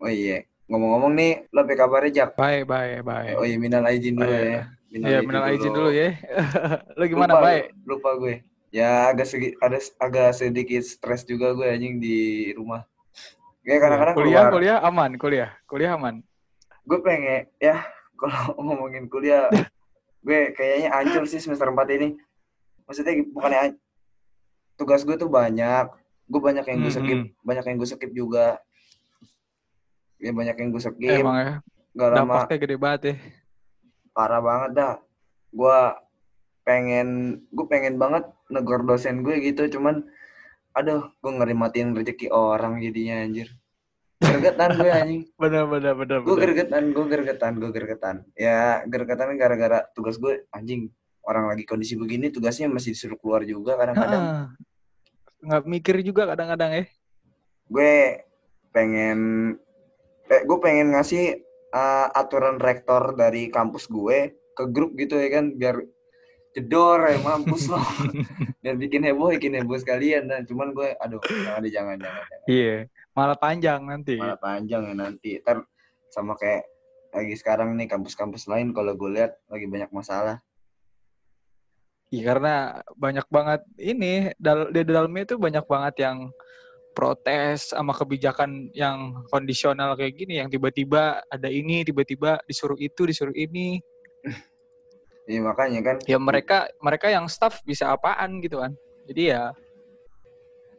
Oh iya. Ngomong-ngomong nih, lo apa kabarnya, Jak? Baik, baik, baik. Oh iya, minal aizin dulu Baik. ya. Iya, minal aizin dulu ya. Lo gimana, lupa, baik? Lupa gue. Ya agak segi, ada agak sedikit stres juga gue anjing di rumah. Kayak kadang-kadang kuliah, keluar. kuliah aman, kuliah, kuliah aman. Gue pengen ya kalau ngomongin kuliah, gue kayaknya hancur sih semester 4 ini. Maksudnya bukannya tugas gue tuh banyak. Gue banyak yang gue Hmm, skip, hmm. banyak yang gue skip juga. Ya banyak yang gue skip. Emang ya, Gak lama dampaknya gede banget ya. parah banget dah. Gua pengen gue pengen banget negor dosen gue gitu cuman aduh gue ngeri matiin rezeki orang jadinya anjir gergetan gue anjing Bener, bener, bener, gue gergetan gue gergetan gue gergetan ya gergetan gara-gara tugas gue anjing orang lagi kondisi begini tugasnya masih disuruh keluar juga kadang-kadang. Nggak mikir juga kadang-kadang ya. gue pengen eh, gue pengen ngasih uh, aturan rektor dari kampus gue ke grup gitu ya kan biar jedor ya mampus loh biar bikin heboh bikin heboh sekalian dan cuman gue aduh jangan deh, jangan jangan. Iya, malah panjang nanti. malah panjang ya nanti ntar sama kayak lagi sekarang nih kampus-kampus lain kalau gue lihat lagi banyak masalah Iya, karena banyak banget ini dal di dalamnya itu banyak banget yang protes sama kebijakan yang kondisional kayak gini yang tiba-tiba ada ini, tiba-tiba disuruh itu, disuruh ini. Iya makanya kan Ya mereka mereka yang staff bisa apaan gitu kan. Jadi ya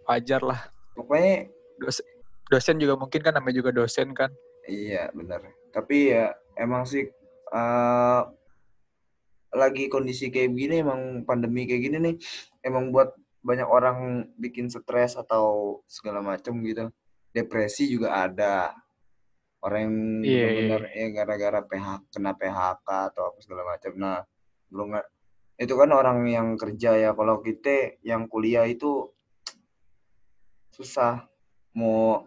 wajar lah. pokoknya Dosen, dosen juga mungkin kan namanya juga dosen kan. iya benar tapi ya emang sih eh, lagi kondisi kayak begini emang pandemi kayak gini nih emang buat banyak orang bikin stres atau segala macem gitu. Depresi juga ada. Orang yang Iya, benar ya gara-gara PHK kena PHK atau apa segala macam nah belum itu kan orang yang kerja ya. Kalau kita yang kuliah itu susah. Mau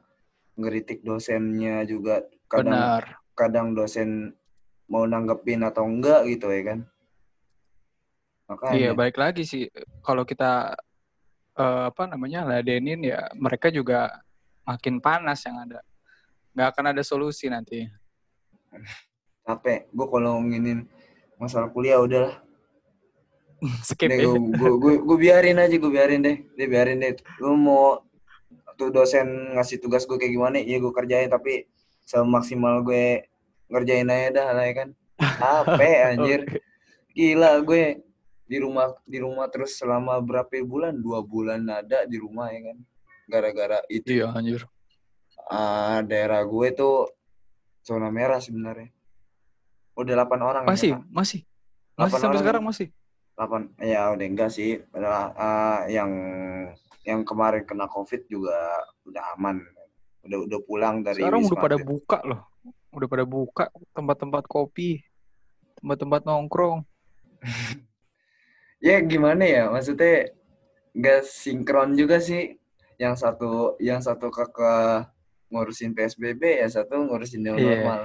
ngeritik dosennya juga kadang Benar. kadang dosen mau nanggepin atau enggak gitu ya kan. Makanya. Iya, baik lagi sih. Kalau kita eh, apa namanya ladenin ya mereka juga makin panas yang ada. Nggak akan ada solusi nanti. capek gue kalau ngomongin masalah kuliah udahlah Skip deh ya. gue gue gue biarin aja gue biarin deh deh biarin deh lu mau tuh dosen ngasih tugas gue kayak gimana ya gue kerjain tapi semaksimal gue ngerjain aja dah lah ya kan capek anjir Oke. gila gue di rumah di rumah terus selama berapa bulan dua bulan ada di rumah ya kan gara-gara itu Iya, anjir. ah, daerah gue tuh zona merah sebenarnya udah 8 orang ya, Masih, Kak. masih. Delapan Masih sampai orang. sekarang masih. 8 ya udah enggak sih adalah ah, yang yang kemarin kena covid juga udah aman udah udah pulang dari Sekarang udah pada buka loh. Udah pada buka tempat-tempat kopi, tempat-tempat nongkrong. ya gimana ya maksudnya nggak sinkron juga sih yang satu yang satu kakak ngurusin psbb ya satu ngurusin new Iya. normal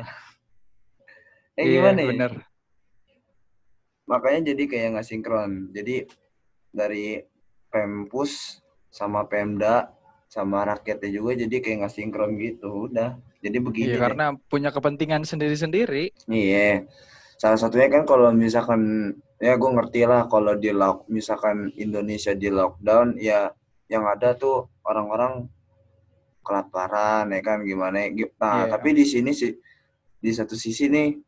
eh Iya, gimana ya bener. makanya jadi kayak nggak sinkron jadi dari pempus sama pemda sama rakyatnya juga jadi kayak nggak sinkron gitu udah jadi begini Iya, deh. karena punya kepentingan sendiri-sendiri. Iya. Salah satunya kan kalau misalkan ya gue ngerti lah kalau di lock misalkan Indonesia di lockdown ya yang ada tuh orang-orang kelaparan ya kan gimana. Gi- Nah, Iya. tapi di sini sih di satu sisi nih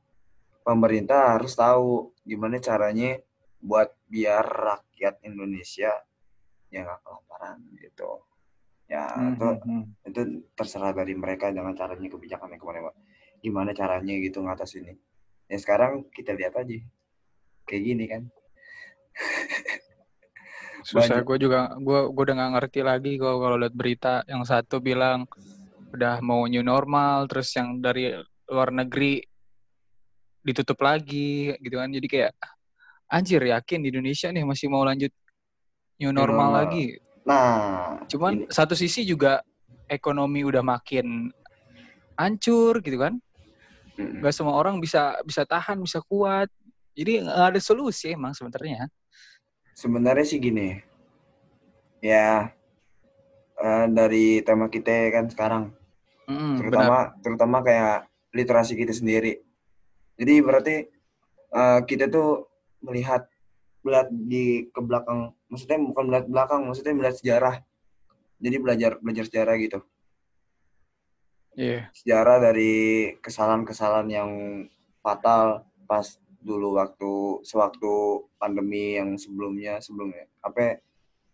pemerintah harus tahu gimana caranya buat biar rakyat Indonesia yang nggak kelaparan gitu. Ya, Hmm, itu hmm, itu terserah dari mereka dengan caranya kebijakannya ke mana gimana caranya gitu ngatasin ini ya sekarang kita lihat aja. Kayak gini kan. Susah gue juga gue gue udah nggak ngerti lagi kalau kalau lihat berita. Yang satu bilang udah mau new normal terus yang dari luar negeri ditutup lagi gitu kan. Jadi kayak anjir yakin di Indonesia nih masih mau lanjut new normal, normal. lagi. Nah cuman ini- satu sisi juga ekonomi udah makin hancur gitu kan nggak semua orang bisa bisa tahan bisa kuat jadi nggak ada solusi emang sebenarnya sebenarnya sih gini ya eh, dari tema kita kan sekarang Mm, terutama benar. terutama kayak literasi kita sendiri. Jadi berarti uh, kita tuh melihat melihat di ke belakang, maksudnya bukan melihat belakang, maksudnya melihat sejarah. Jadi belajar belajar sejarah gitu. Yeah. Sejarah dari kesalahan-kesalahan yang fatal pas dulu waktu sewaktu pandemi yang sebelumnya sebelumnya apa ya,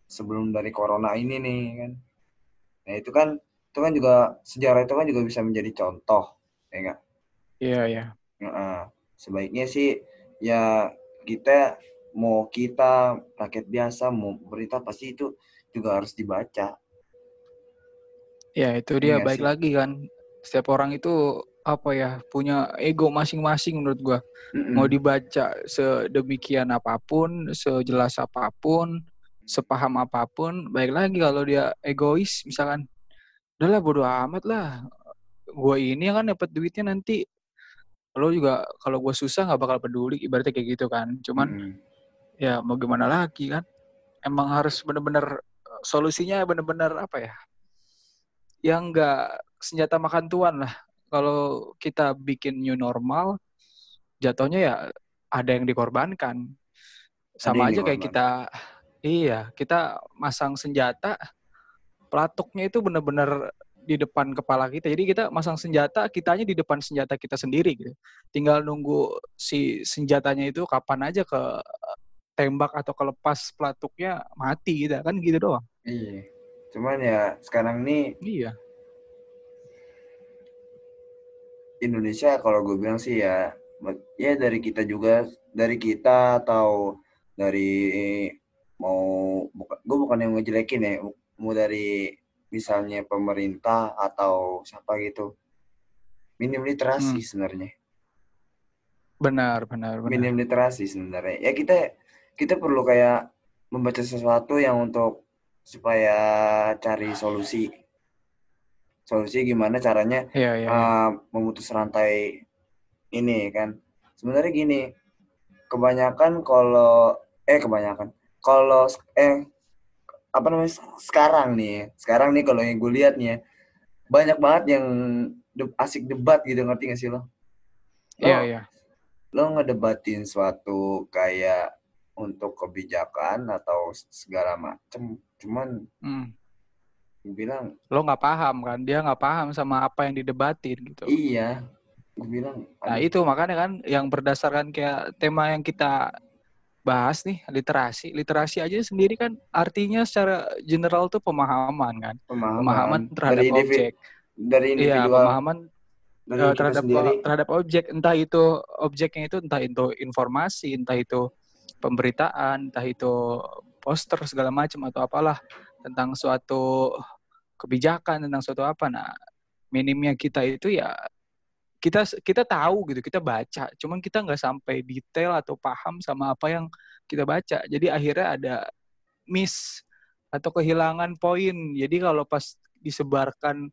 sebelum dari corona ini nih kan. Nah itu kan itu kan juga sejarah itu kan juga bisa menjadi contoh ya enggak iya iya. Nah, sebaiknya sih ya kita mau kita rakyat biasa mau berita pasti itu juga harus dibaca ya itu dia. Ya, baik sih? lagi kan. Setiap orang itu apa ya punya ego masing-masing menurut gua. Mm-hmm. mau dibaca sedemikian apa pun sejelas apa pun sepaham apa pun baik lagi kalau dia egois misalkan udahlah bodo amat lah. Gua ini kan dapat duitnya nanti. Lo juga kalau gue susah nggak bakal peduli ibaratnya kayak gitu kan. Cuman mm-hmm. ya mau gimana lagi kan? Emang harus bener-bener solusinya bener-bener apa ya yang enggak senjata makan tuan lah kalau kita bikin new normal, jatuhnya ya ada yang dikorbankan. Sama aja kayak kita, iya, kita masang senjata, pelatuknya itu benar-benar di depan kepala kita. Jadi kita masang senjata, kitanya di depan senjata kita sendiri gitu. Tinggal nunggu si senjatanya itu kapan aja ke tembak atau kelepas pelatuknya mati gitu kan gitu doang. Iya. Cuman ya sekarang nih Iya. Indonesia kalau gue bilang sih ya ya dari kita juga dari kita atau dari mau bukan gue bukan yang ngejelekin ya mau dari misalnya pemerintah atau siapa gitu minim literasi hmm. sebenarnya benar benar benar minim literasi sebenarnya ya kita kita perlu kayak membaca sesuatu yang untuk supaya cari solusi solusi gimana caranya yeah, yeah, uh, memutus rantai ini kan sebenarnya gini kebanyakan kalau eh kebanyakan kalau eh apa namanya sekarang nih sekarang nih kalau yang gue lihat nih ya, banyak banget yang de asik debat gitu ngerti gak sih lo? Iya yeah, iya. Lo ngedebatin suatu kayak untuk kebijakan atau segala macem, cuman hmm. gue bilang lo nggak paham kan? Dia nggak paham sama apa yang didebatin gitu. Iya. Gue bilang nah itu makanya kan yang berdasarkan kayak tema yang kita bahas nih literasi. Literasi aja sendiri kan artinya secara general tuh pemahaman kan. Pemahaman, pemahaman terhadap dari objek. dari iya, individual. iya, pemahaman dari uh, terhadap sendiri. terhadap objek. Entah itu objeknya itu entah itu informasi entah itu pemberitaan entah itu poster segala macam atau apalah tentang suatu kebijakan tentang suatu apa. Nah minimnya kita itu ya kita kita tahu gitu kita baca. Cuman kita nggak sampai detail atau paham sama apa yang kita baca. Jadi akhirnya ada miss atau kehilangan poin. Jadi kalau pas disebarkan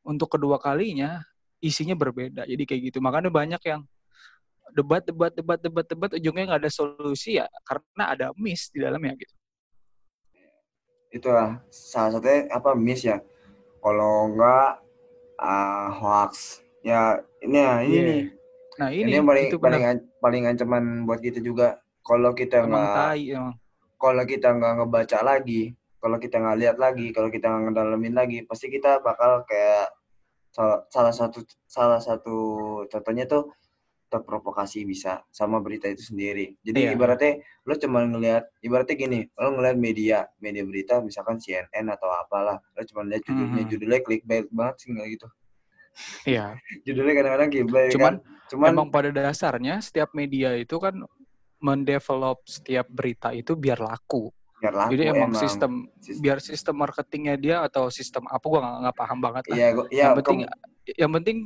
untuk kedua kalinya isinya berbeda. Jadi kayak gitu. Makanya banyak yang debat debat debat debat debat ujungnya nggak ada solusi ya karena ada miss di dalamnya gitu itulah salah satunya apa miss ya? Kalau enggak uh, hoax. Ya ini ya ini yeah. nih. Nah ini, ini yang paling paling an, paling ancaman buat kita juga. Kalau kita nggak kalau kita nggak ngebaca lagi kalau kita nggak lihat lagi kalau kita nggak ngedalamin lagi pasti kita bakal kayak salah satu salah satu contohnya tuh terprovokasi bisa sama berita itu sendiri. Jadi iya. ibaratnya lo cuma ngelihat ibaratnya gini, lo ngelihat media, media berita misalkan CNN atau apalah, lo cuma lihat judulnya, hmm. judulnya clickbait banget sih nggak gitu. Iya. judulnya kadang-kadang clickbait Cuman, kan. Cuman emang pada dasarnya setiap media itu kan mendevelop setiap berita itu biar laku. Biar laku Jadi emang, emang sistem, sistem biar sistem marketingnya dia atau sistem apa gua nggak paham banget lah. Iya, gua, ya, yang penting yang penting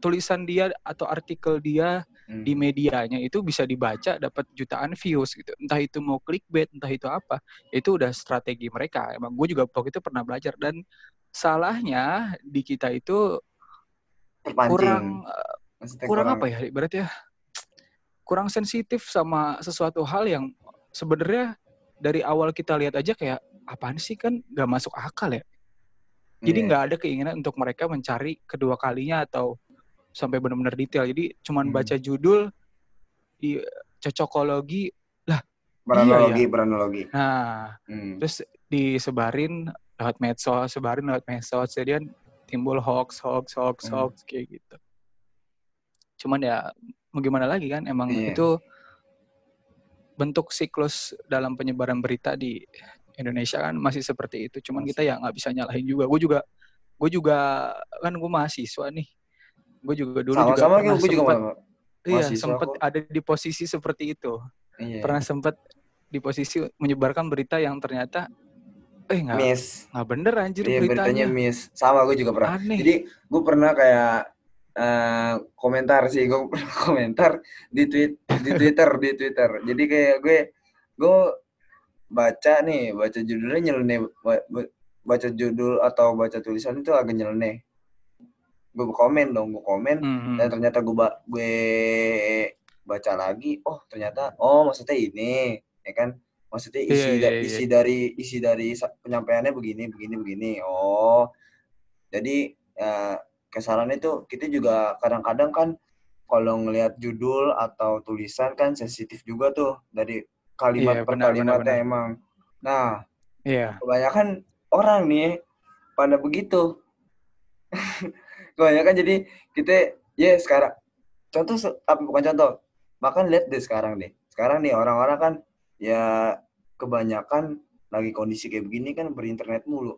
tulisan dia atau artikel dia hmm. di medianya itu bisa dibaca dapat jutaan views gitu. Entah itu mau clickbait, entah itu apa. Itu udah strategi mereka. Emang gue juga waktu itu pernah belajar dan salahnya di kita itu Terpancing. kurang kurang, kurang apa ya berarti ya kurang sensitif sama sesuatu hal yang sebenarnya dari awal kita lihat aja kayak apaan sih kan gak masuk akal ya Jadi Iya. nggak ada keinginan untuk mereka mencari kedua kalinya atau sampai benar-benar detail. Jadi cuman Hmm. baca judul di cocokologi. Beranologi, Iya, beranologi. Nah, Hmm. terus disebarin lewat medsos, sebarin lewat medsos. Jadi timbul hoax, hoax, hoax, Hmm. hoax kayak gitu. Cuman ya mau gimana lagi kan? Emang Iya. itu bentuk siklus dalam penyebaran berita di Indonesia kan masih seperti itu. Cuman kita ya nggak bisa nyalahin juga. Gue juga, gue juga kan gue mahasiswa nih. Gue juga dulu juga Sama-sama pernah gue juga sempat, ma- iya sempat ada di posisi seperti itu. Iya. Pernah sempat di posisi menyebarkan berita yang ternyata, eh nggak Miss. nggak bener anjir Iya beritanya beritanya. miss. Sama gue juga pernah. Aneh. Jadi gue pernah kayak eh, komentar sih, gue pernah komentar di tweet di Twitter di Twitter. Jadi kayak gue gue baca nih, baca judulnya nyeleneh, ba- ba- baca judul atau baca tulisan itu agak nyeleneh. Gue komen dong, gue komen Mhm. dan ternyata gue ba- gue baca lagi, oh ternyata oh maksudnya ini, ya kan? Maksudnya Iya, isi iya, da- iya. isi dari isi dari penyampaiannya begini begini begini. Oh. Jadi eh, kesalahan itu kita juga kadang-kadang kan kalau ngelihat judul atau tulisan kan sensitif juga tuh dari kalimat Iya, per kalimatnya benar. emang. Nah, Iya. kebanyakan orang nih pada begitu. kebanyakan jadi kita ya sekarang contoh apa bukan contoh bahkan lihat deh sekarang deh sekarang nih orang-orang kan ya kebanyakan lagi kondisi kayak begini kan berinternet mulu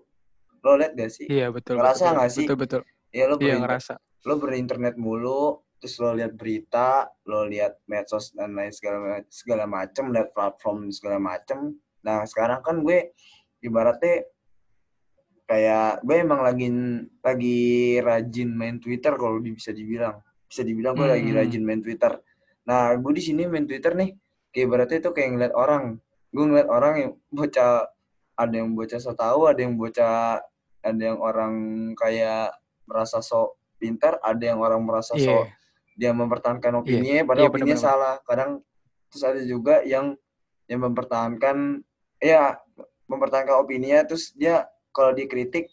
lo lihat gak sih Iya betul. Ngerasa betul, nggak sih? Betul betul. ya lo Iya ngerasa. lo berinternet mulu terus lo lihat berita lo lihat medsos dan lain segala segala macem lihat platform segala macem nah sekarang kan gue ibaratnya kayak gue emang lagi lagi rajin main Twitter kalau bisa dibilang bisa dibilang gue lagi Hmm. rajin main Twitter nah gue di sini main Twitter nih kayak ibaratnya itu kayak ngeliat orang gue ngeliat orang yang bocah ada yang bocah so tahu ada yang bocah ada yang orang kayak merasa so pintar ada yang orang merasa so Iya. dia mempertahankan opini padahal Iya, opininya benar-benar. salah kadang terus ada juga yang yang mempertahankan ya mempertahankan opininya terus dia kalau dikritik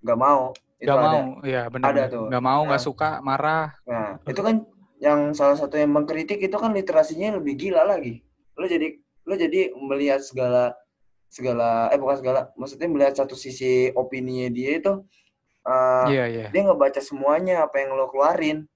nggak mau itu Gak ada mau. Iya benar. Ada tuh. Gak mau, nggak Nah. suka, marah. nah itu kan yang salah satu yang mengkritik itu kan literasinya lebih gila lagi lo jadi lo jadi melihat segala segala eh bukan segala maksudnya melihat satu sisi opininya dia itu eh, Iya iya. dia ngebaca semuanya apa yang lo keluarin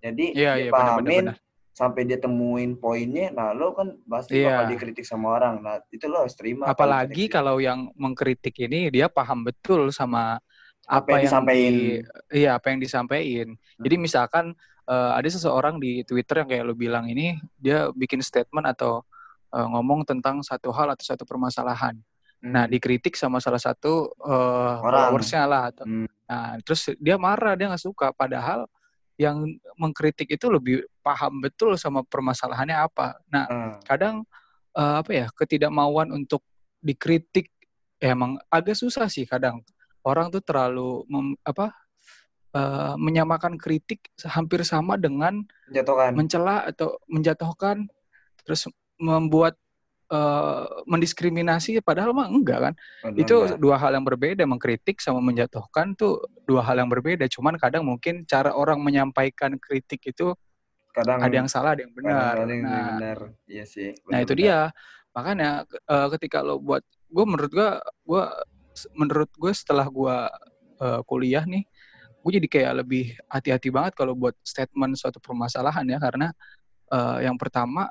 jadi Iya dia iya pahamin benar. Sampai dia temuin poinnya nah lo kan pasti Iya. bakal dikritik sama orang nah itu lo harus terima Apalagi kalau yang mengkritik ini dia paham betul sama Apa yang disampaikan. di- iya apa yang disampaikan. Jadi Hmm. misalkan eh, ada seseorang di Twitter yang kayak lu bilang ini dia bikin statement atau eh, ngomong tentang satu hal atau satu permasalahan. Hmm. Nah, dikritik sama salah satu Orang. followersnya lah. Atau, Hmm. Nah, terus dia marah, dia nggak suka. Padahal yang mengkritik itu lebih paham betul sama permasalahannya apa. Nah, Nah, kadang eh, apa ya ketidakmauan untuk dikritik ya emang agak susah sih kadang. Orang tuh terlalu mem- apa eh, menyamakan kritik hampir sama dengan menjatuhkan mencela atau menjatuhkan terus membuat eh, mendiskriminasi padahal mah enggak kan? Benar, itu enggak. dua hal yang berbeda mengkritik sama menjatuhkan tuh dua hal yang berbeda. Cuman kadang mungkin cara orang menyampaikan kritik itu kadang ada yang salah ada yang benar. ada yang nah, benar. Iya sih nah itu dia. Makanya eh, ketika lo buat gue menurut gue gue menurut gue setelah gue eh, kuliah nih gue jadi kayak lebih hati-hati banget kalau buat statement suatu permasalahan ya. Karena eh, yang pertama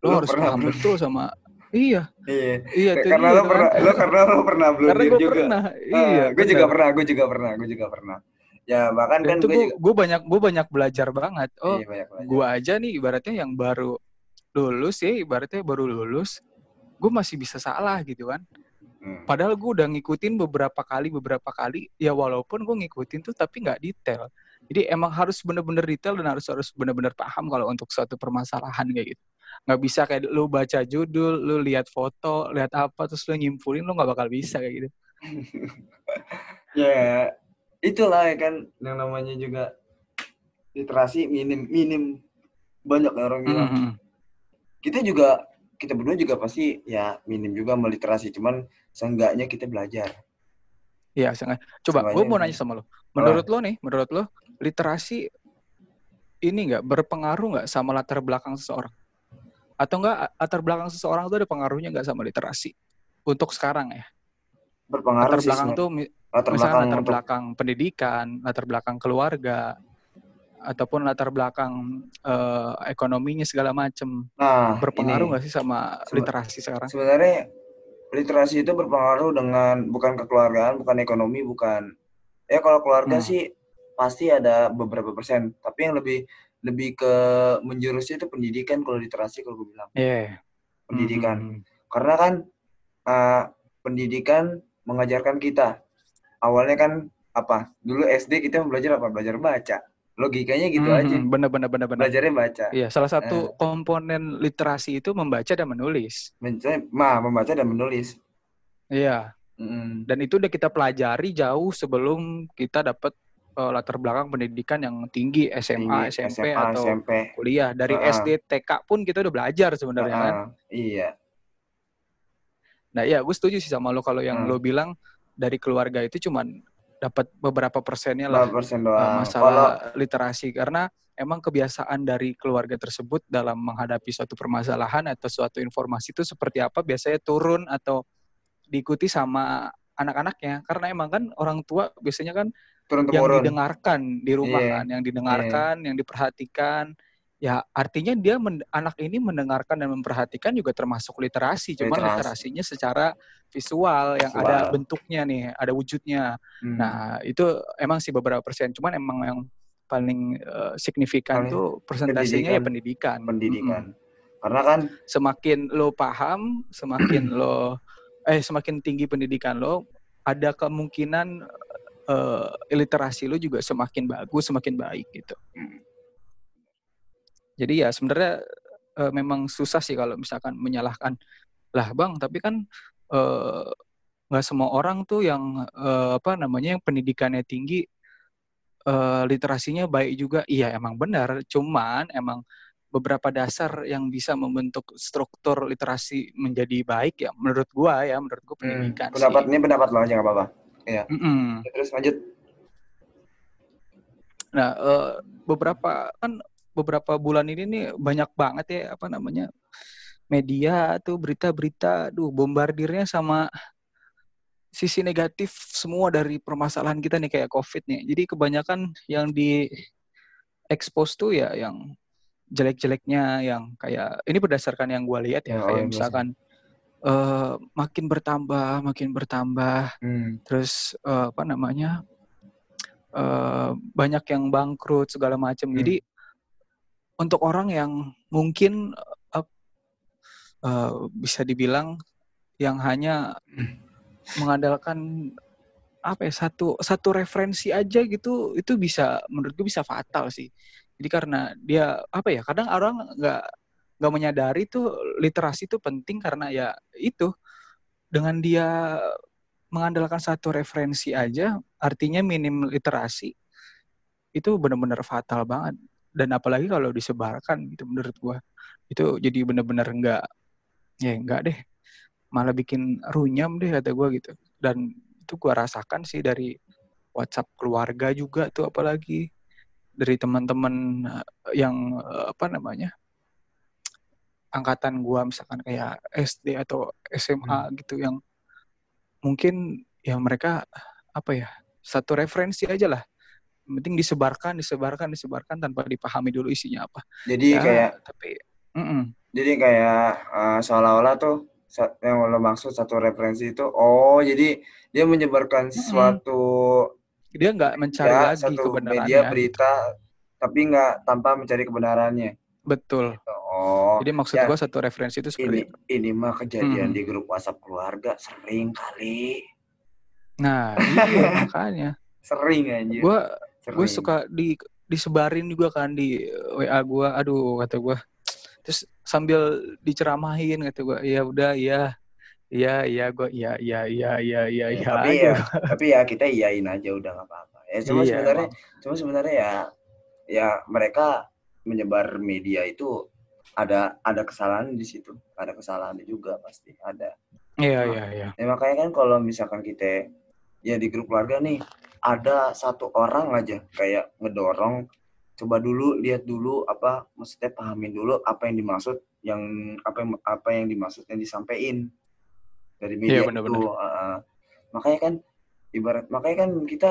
lo, Lo harus paham betul sama iya. Iya. Iya karena dia lo kan. pernah lo karena lo pernah gue juga. pernah. Iya gue juga pernah gue juga pernah gue juga pernah. Ya bahkan Dan kan itu gue gue juga gue banyak gue banyak belajar banget. Oh iya banyak belajar. gue aja nih ibaratnya yang baru lulus ya ibaratnya baru lulus gue masih bisa salah gitu kan. Hmm. padahal gue udah ngikutin beberapa kali beberapa kali ya walaupun gue ngikutin tuh tapi nggak detail. Jadi emang harus bener-bener detail dan harus harus bener-bener paham kalau untuk suatu permasalahan kayak gitu nggak bisa kayak lu baca judul lu lihat foto lihat apa terus lu nyimpulin lu nggak bakal bisa kayak gitu ya itulah ya kan yang namanya juga literasi minim minim banyak orang bilang Mhm. kita juga kita berdua juga pasti ya minim juga meliterasi cuman seenggaknya kita belajar Iya, sengaja. Coba, gue mau nanya sama lo. Menurut lo nih, menurut lo, literasi ini nggak berpengaruh nggak sama latar belakang seseorang? Atau enggak latar belakang seseorang itu ada pengaruhnya nggak sama literasi? Untuk sekarang ya. Berpengaruh latar belakang sih, tuh latar misalnya belakang latar untuk- belakang pendidikan, latar belakang keluarga, ataupun latar belakang eh, ekonominya segala macem. Nah, Berpengaruh nggak sih sama Sebe- literasi sekarang? Sebenarnya literasi itu berpengaruh dengan bukan kekeluargaan, bukan ekonomi, bukan ya kalau keluarga Hmm. sih pasti ada beberapa persen, tapi yang lebih lebih ke menjurusnya itu pendidikan kalau literasi kalau gue bilang Iya. pendidikan. Hmm. Karena kan uh, pendidikan mengajarkan kita awalnya kan apa? Dulu SD kita belajar apa? Belajar baca. Logikanya gitu Hmm, aja. hmm, Bener, bener, bener, bener. Belajarnya baca. Iya, salah Eh. satu komponen literasi itu membaca dan menulis. Mencari, ma, membaca dan menulis. Iya. Mm. Dan itu udah kita pelajari jauh sebelum kita dapat eh, latar belakang pendidikan yang tinggi SMA, Tinggi, SMP SMA, atau SMP. kuliah. Dari ah. SD, TK pun kita udah belajar sebenarnya kan. Ah, iya. Nah, iya, gue setuju sih sama lo kalau yang Hmm. lo bilang dari keluarga itu cuman dapat beberapa persennya lah persen eh, doang? masalah Kalau literasi karena emang kebiasaan dari keluarga tersebut dalam menghadapi suatu permasalahan atau suatu informasi itu seperti apa biasanya turun atau diikuti sama anak-anaknya karena emang kan orang tua biasanya kan turun yang didengarkan di rumah Iya. kan, yang didengarkan, yang diperhatikan. Ya artinya dia men- anak ini mendengarkan dan memperhatikan juga termasuk literasi, cuman Literasi. literasinya secara visual yang ada Visual. bentuknya nih, ada wujudnya. Hmm. Nah itu emang sih beberapa persen, cuman emang yang paling eh, signifikan Paling tuh persentasenya ya pendidikan. pendidikan. Mm-mm. Karena kan Semakin lo paham, semakin lo eh semakin tinggi pendidikan lo, ada kemungkinan eh, literasi lo juga semakin bagus, semakin baik gitu. Mm. Jadi ya sebenarnya eh, memang susah sih kalau misalkan menyalahkan lah bang, tapi kan eh, nggak semua orang tuh yang eh, apa namanya yang pendidikannya tinggi, eh, literasinya baik juga. Iya emang benar, cuman emang beberapa dasar yang bisa membentuk struktur literasi menjadi baik ya menurut gua ya menurut gua hmm, pendidikan pendapat sih. ini pendapat lo aja nggak apa-apa. Mm-mm. Ya, Terus lanjut. Nah, eh, beberapa kan beberapa bulan ini nih banyak banget ya apa namanya media tuh berita-berita, duh bombardirnya sama sisi negatif semua dari permasalahan kita nih kayak COVID nih. Jadi kebanyakan yang di expose tuh ya yang jelek-jeleknya yang kayak ini berdasarkan yang gue lihat ya oh, kayak misalkan eh, makin bertambah, makin bertambah Hmm. terus eh, apa namanya eh, banyak yang bangkrut segala macam Hmm. jadi untuk orang yang mungkin eh, eh, bisa dibilang yang hanya mengandalkan apa ya satu satu referensi aja gitu itu bisa menurut gue bisa fatal sih jadi karena dia apa ya kadang orang nggak nggak menyadari tuh literasi itu penting karena ya itu dengan dia mengandalkan satu referensi aja artinya minim literasi itu benar-benar fatal banget. Dan apalagi kalau disebarkan gitu menurut gua itu jadi benar-benar enggak ya enggak deh malah bikin runyam deh kata gua gitu. Dan itu gua rasakan sih dari WhatsApp keluarga juga tuh apalagi dari teman-teman eh, yang eh, apa namanya angkatan gua misalkan kayak SD atau SMA gitu yang mungkin ya mereka apa ya satu referensi aja lah Yang penting disebarkan disebarkan disebarkan tanpa dipahami dulu isinya apa Jadi ya kayak tapi mm-mm. jadi kayak eh, seolah-olah tuh yang lo maksud satu referensi itu oh jadi dia menyebarkan sesuatu dia nggak mencari ya, lagi satu kebenarannya media gitu. berita tapi nggak tanpa mencari kebenarannya. betul Oh, jadi maksud ya. gua satu referensi itu seperti ini itu ini mah kejadian Hmm. di grup WhatsApp keluarga sering kali. nah iya makanya Sering anjir. gua sering. gue suka di disebarin juga kan di WA gue aduh kata gue terus sambil diceramahin kata gue ya udah ya iya iya gue iya iya iya iya iya Ya, iya tapi aja. ya tapi ya kita iyain aja udah nggak apa-apa. Ya cuma Iya, sebenarnya cuma sebenarnya ya ya mereka menyebar media itu ada ada kesalahan di situ. Ada kesalahan juga pasti ada. iya iya iya Ya makanya kan kalau misalkan kita ya di grup keluarga nih ada satu orang aja kayak ngedorong coba dulu lihat dulu apa maksudnya pahamin dulu apa yang dimaksud yang apa yang apa yang dimaksud yang disampaikan dari media Iya, benar-benar. itu Uh, makanya kan ibarat makanya kan kita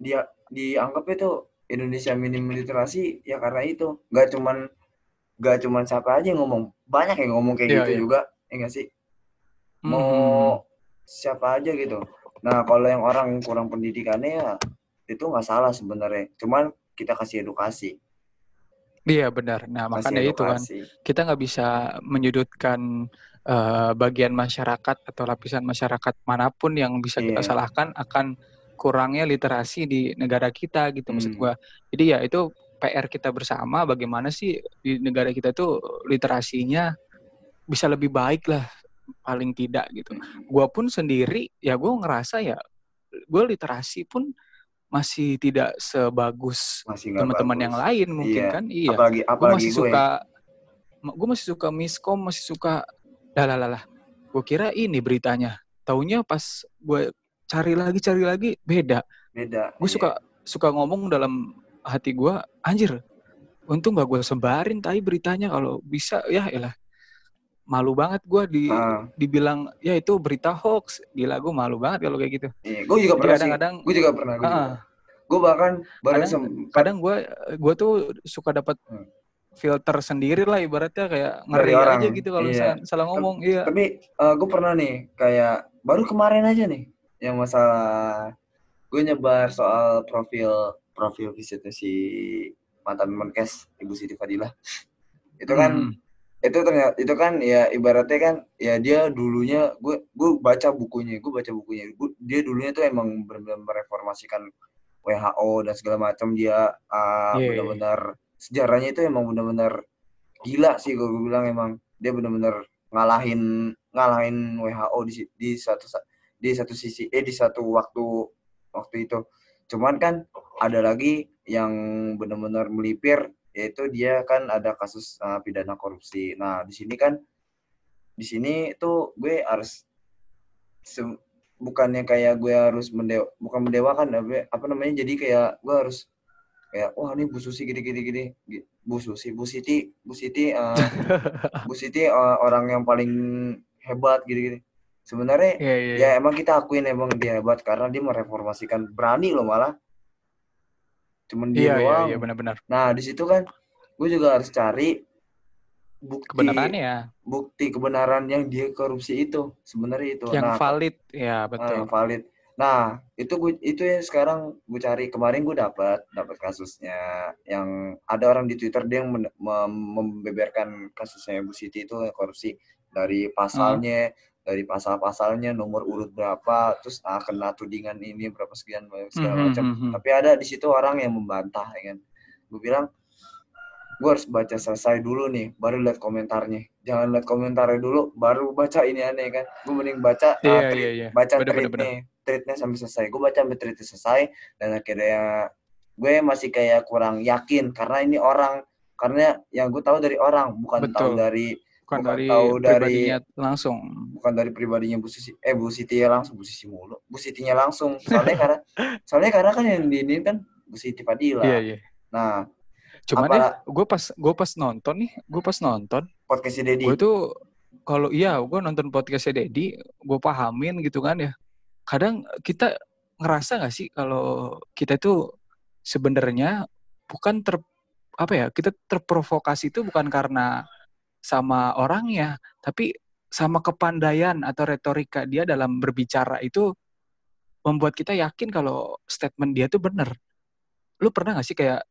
dia dianggap itu Indonesia minim literasi ya karena itu nggak cuman nggak cuman siapa aja yang ngomong banyak yang ngomong kayak Iya, gitu iya. juga ya nggak sih mau siapa aja gitu nah kalau yang orang kurang pendidikannya ya itu nggak salah sebenarnya cuman kita kasih edukasi Iya benar. Nah kasih makanya itu kan edukasi kita nggak bisa menyudutkan eh, bagian masyarakat atau lapisan masyarakat mana pun yang bisa kita Iya. salahkan akan kurangnya literasi di negara kita gitu maksud Hmm. gua. Jadi ya itu PR kita bersama bagaimana sih di negara kita itu literasinya bisa lebih baik lah paling tidak gitu. Gua pun sendiri ya gua ngerasa ya gue literasi pun masih tidak sebagus masih teman-teman yang lain mungkin Iya. kan? Iya. Apalagi gue apalagi masih gue suka gue masih suka miskom masih suka lah lah lah gue kira ini beritanya. Taunya pas gue cari lagi cari lagi beda. Beda gue iya. suka suka ngomong dalam hati gue anjir untung gak gue sebarin tapi beritanya kalau bisa. Ya elah malu banget gue di Ah, dibilang ya itu berita hoax. Gila gue malu banget kalau kayak gitu. Iya. gue juga Jadi pernah kadang-kadang gue juga pernah gue juga gue bahkan kadang sempat kadang gue gue tuh suka dapat Hmm. filter sendiri lah ibaratnya kayak ngeri orang, aja gitu kalau iya. salah ngomong iya. tapi gue pernah nih kayak baru kemarin aja nih yang masalah gue nyebar soal profil profil visitnya si mantan Menkes Ibu Siti Fadilah. Itu kan Hmm. itu ternyata itu kan ya ibaratnya kan ya dia dulunya gue gue baca bukunya gue baca bukunya. Gua- dia dulunya tuh emang benar-benar mereformasikan WHO dan segala macam. Dia ah, Iya, iya, benar-benar sejarahnya itu emang benar-benar gila sih gue bilang emang. Dia benar-benar ngalahin ngalahin WHO di di satu sa- di satu sisi eh di satu waktu waktu itu cuman kan ada lagi yang benar-benar melipir yaitu dia kan ada kasus uh, pidana korupsi. Nah, di sini kan di sini tuh gue harus bukannya kayak gue harus mendewa bukan mendewakan tapi apa namanya jadi kayak gue harus kayak wah ini Bu Susi gini gini gini. Gi- Bu Susi Bu Siti Bu Siti uh, Bu Siti uh, orang yang paling hebat gini gini sebenarnya Iya, iya, ya iya. emang kita akuin emang dia hebat karena dia mereformasikan berani loh malah cuman dia Iya, iya, doang iya, benar-benar. Nah, di situ kan gue juga harus cari bukti Kebenarannya ya, bukti kebenaran yang dia korupsi itu sebenarnya itu. yang nah, valid, ya ah, betul. yang valid. Nah, itu gue itu ya sekarang gue cari kemarin gue dapat dapat kasusnya yang ada orang di Twitter dia yang membeberkan kasusnya Bu Siti itu korupsi dari pasalnya dari pasal-pasalnya nomor urut berapa terus ah, kena tudingan ini berapa sekian segala Mhm, macam mhm. tapi ada di situ orang yang membantah ya kan gue bilang gue harus baca selesai dulu nih baru lihat komentarnya jangan lihat komentarnya dulu baru baca ini aneh kan gue mending baca uh, Iya, tweet- iya, iya. baca Bener, bener, tweetnya tweetnya sampai selesai gue baca sampai tweetnya selesai dan akhirnya gue masih kayak kurang yakin karena ini orang karena yang gue tahu dari orang bukan tahu Betul. dari Bukan bukan dari dari- langsung. bukan dari pribadinya Bu Sisi eh Bu Siti ya langsung Bu Sisi mulu Bu Sitinya langsung soalnya karena soalnya karena kan yang di ini kan Bu Siti Fadila Iya, iya. nah Cuman Apa- ya, gue pas gue pas nonton nih, gue pas nonton, podcastnya Dedi gue tuh kalau iya, gue nonton podcastnya Dedi, gue pahamin gitu kan ya. Kadang kita ngerasa nggak sih kalau kita itu sebenarnya bukan ter apa ya, kita terprovokasi itu bukan karena sama orangnya, tapi sama kepandaian atau retorika dia dalam berbicara itu membuat kita yakin kalau statement dia tuh bener. Lu pernah gak sih kayak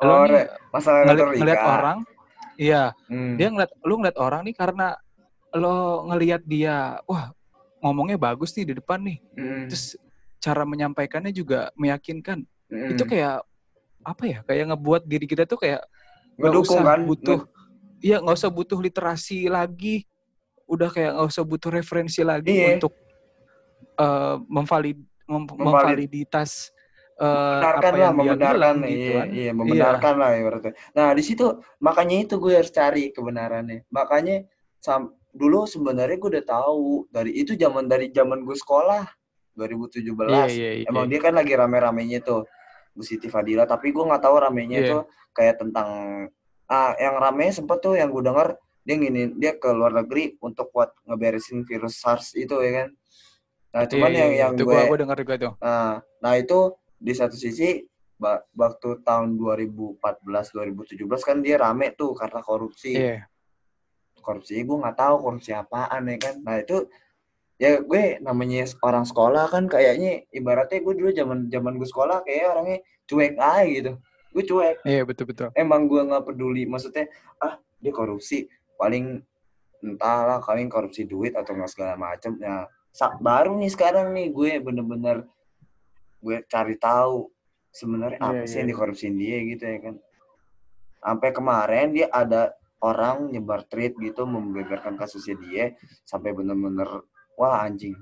Oh, lo nih re- masalah ngeli- retorika. ngeliat orang, iya Hmm. dia ngeliat lu ngeliat orang nih karena lo ngeliat dia, wah ngomongnya bagus nih di depan nih, Hmm. terus cara menyampaikannya juga meyakinkan. Hmm. Itu kayak apa ya? Kayak ngebuat diri kita tuh kayak ngedukung kan butuh, iya nggak usah butuh literasi lagi, udah kayak nggak usah butuh referensi lagi Iya. untuk eh, memvalid, mem- Memvalid- memvaliditas eh, membenarkan apa lah, yang membenarkan bilang gitu iya, kan. iya, membenarkan lah ibaratnya. Nah, di situ makanya itu gue harus cari kebenarannya. Makanya sam- dulu sebenarnya gue udah tahu dari itu zaman dari zaman gue sekolah. 2017 Iya, iya, iya. emang dia kan lagi rame-ramenya tuh Bu Siti Fadila tapi gue nggak tahu ramenya Iya. itu kayak tentang ah yang rame sempet tuh yang gue denger dia gini dia ke luar negeri untuk buat ngeberesin virus SARS itu ya kan nah Iya, cuman iya, yang iya. yang itu gue gua denger juga tuh. nah, nah itu di satu sisi waktu tahun 2014 2017 kan dia rame tuh karena korupsi Iya. korupsi gue nggak tahu korupsi apaan ya kan nah itu ya gue namanya orang sekolah kan kayaknya ibaratnya gue dulu zaman zaman gue sekolah kayak orangnya cuek aja gitu gue cuek. Iya, betul betul. emang gue nggak peduli. Maksudnya ah dia korupsi. Paling entahlah paling korupsi duit atau nggak segala macam ya sa- baru nih sekarang nih gue bener-bener gue cari tahu sebenarnya Iya, apa sih iya, yang iya. dikorupsiin dia gitu ya kan. Sampai kemarin dia ada orang nyebar tweet gitu membeberkan kasusnya dia sampai bener-bener wah anjing.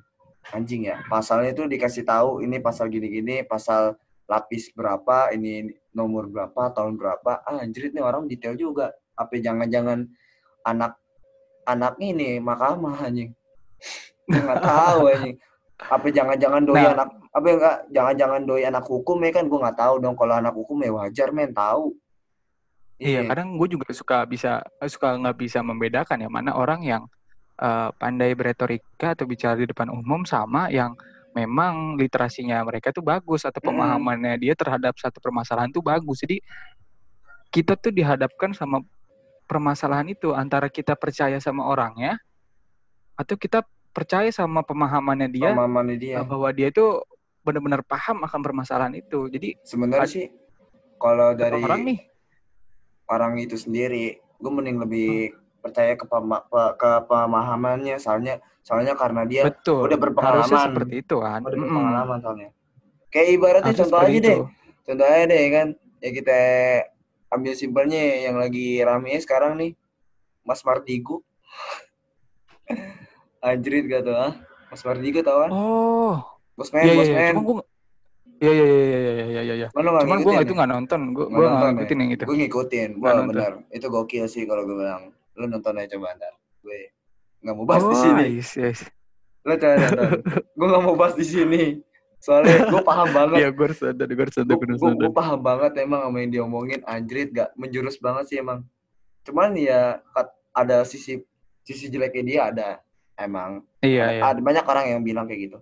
Anjing ya. Pasalnya itu dikasih tahu ini pasal gini-gini pasal lapis berapa ini nomor berapa tahun berapa. Ah anjir nih orang detail juga. Apa jangan-jangan anak anak ini mahkamah anjing. Gua nggak tahu anjing. Apa jangan-jangan doi Nah. anak apa enggak jangan-jangan doi anak hukum ya kan? Gue nggak tahu dong kalau anak hukum ya wajar men tahu. Iya, kadang gue juga suka bisa suka nggak bisa membedakan ya mana orang yang eh, pandai beretorika atau bicara di depan umum sama yang memang literasinya mereka tuh bagus atau pemahamannya dia terhadap satu permasalahan tuh bagus. Jadi kita tuh dihadapkan sama permasalahan itu antara kita percaya sama orangnya atau kita percaya sama pemahamannya dia pemahamannya dia eh, bahwa dia itu benar-benar paham akan permasalahan itu. Jadi sebenarnya ad- sih kalau dari orang nih orang itu sendiri gue mending lebih percaya ke, pema- pe- ke pemahamannya soalnya soalnya karena dia betul udah berpengalaman. harusnya seperti itu kan. udah berpengalaman soalnya kayak ibaratnya Harusnya contoh aja seperti deh itu. contoh aja deh kan ya kita ambil simpelnya yang lagi rame sekarang nih Mas Mardigu anjrit gak tuh ah Mas Mardigu tau kan Oh, iya iya Bosman iya. Cuma gue Iya iya iya iya iya iya iya. Cuman gue itu ya? nggak nonton, gue gue nggak ya? ngikutin yang itu. gue ngikutin nonton. benar itu gokil sih kalau gue bilang lu nonton aja coba ntar. Gue nggak mau bahas di Oh, sini. yes, yes. lu coba nonton. Gue nggak mau bahas di sini. Soalnya gue paham banget. Iya, gue harus ada, gue harus ada, gue paham banget emang sama yang diomongin. Anjrit gak menjurus banget sih emang. Cuman ya ada sisi sisi jeleknya dia ada. Emang. Iya ada, iya. ada banyak orang yang bilang kayak gitu.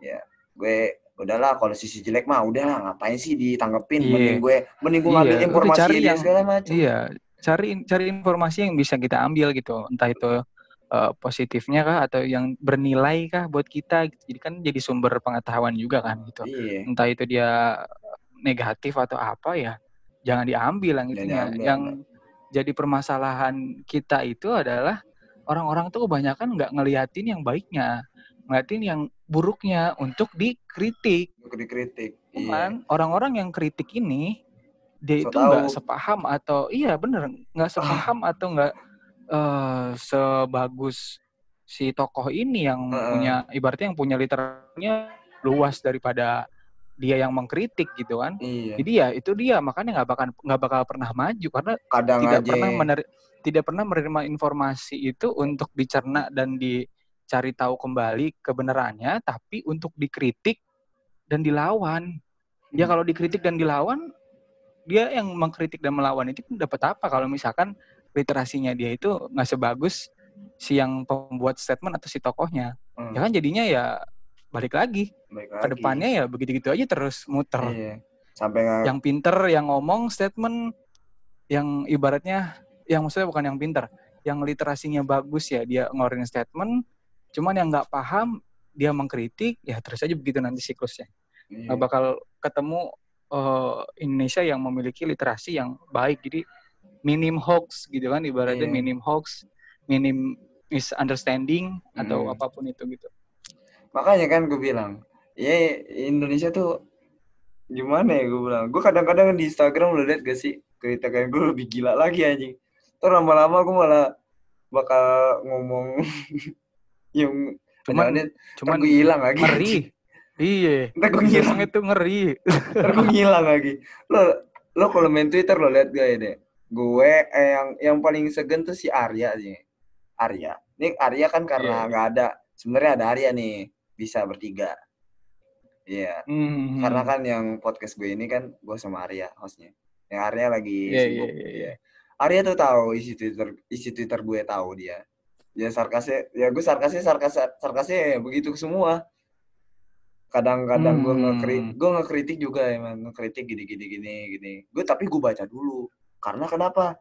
Ya gue udahlah kalau sisi jelek mah udahlah ngapain sih ditanggepin? Iya. mending gue mending gue ngambil udah informasi dia yang- segala macam. Iya, cari cari informasi yang bisa kita ambil gitu. Entah itu eh, positifnya kah atau yang bernilai kah buat kita. gitu. Jadi kan jadi sumber pengetahuan juga kan gitu. iya Entah itu dia negatif atau apa ya, jangan diambil yang itunya. diambil, yang jadi permasalahan kita itu adalah orang-orang tuh kebanyakan nggak ngeliatin yang baiknya, ngeliatin yang buruknya untuk dikritik. untuk dikritik iya Cuman orang-orang yang kritik ini dia So itu nggak sepaham atau iya bener nggak sepaham atau nggak eh, sebagus si tokoh ini yang Heeh. punya ibaratnya yang punya literasinya luas daripada dia yang mengkritik gitu kan. iya Jadi ya itu dia makanya nggak bakal nggak bakal pernah maju karena kadang tidak aja pernah mener- tidak pernah menerima informasi itu untuk dicerna dan dicari tahu kembali kebenarannya, tapi untuk dikritik dan dilawan. Dia Hmm. kalau dikritik dan dilawan, dia yang mengkritik dan melawan itu dapat apa? Kalau misalkan literasinya dia itu nggak sebagus si yang pembuat statement atau si tokohnya. Hmm, Ya kan jadinya ya balik lagi. Baik ke lagi. depannya ya begitu-gitu aja terus muter. Iya. Sampai nggak yang pinter yang ngomong statement yang ibaratnya yang maksudnya bukan yang pinter. Yang literasinya bagus ya dia ngeluarin statement cuman yang nggak paham dia mengkritik ya terus aja begitu nanti siklusnya. Iya. nggak bakal ketemu eh, Indonesia yang memiliki literasi yang baik. Jadi minim hoax gitu kan ibaratnya Iya. minim hoax minim misunderstanding atau Mm. apa pun itu gitu. Makanya kan gue bilang ya Indonesia tuh gimana ya gue bilang. Gue kadang-kadang di Instagram lo liat gak sih kritikan gue lebih gila lagi anjing. Terus lama-lama gue malah bakal ngomong yang cuman cuman gue hilang lagi ngeri iya ntar gue ngomong itu ngeri ntar gue ngilang lagi lo lo kalau main Twitter lo liat gak ya deh gue eh, yang yang paling segen tuh si Arya sih Arya ini Arya kan karena Iya. nggak ada sebenarnya ada Arya nih bisa bertiga Iya. Hmm. Karena kan yang podcast gue ini kan gue sama Arya hostnya. Yang Arya lagi Iya, sibuk. iya, iya, iya. Arya tuh tahu isi Twitter isi Twitter gue tahu dia. Ya sarkasnya ya gue sarkasnya sarkas sarkasnya ya begitu semua. Kadang-kadang gue Hmm. ngekritik, gue ngekritik juga emang ngekritik gini gini gini gini. Gue tapi gue baca dulu. Karena kenapa?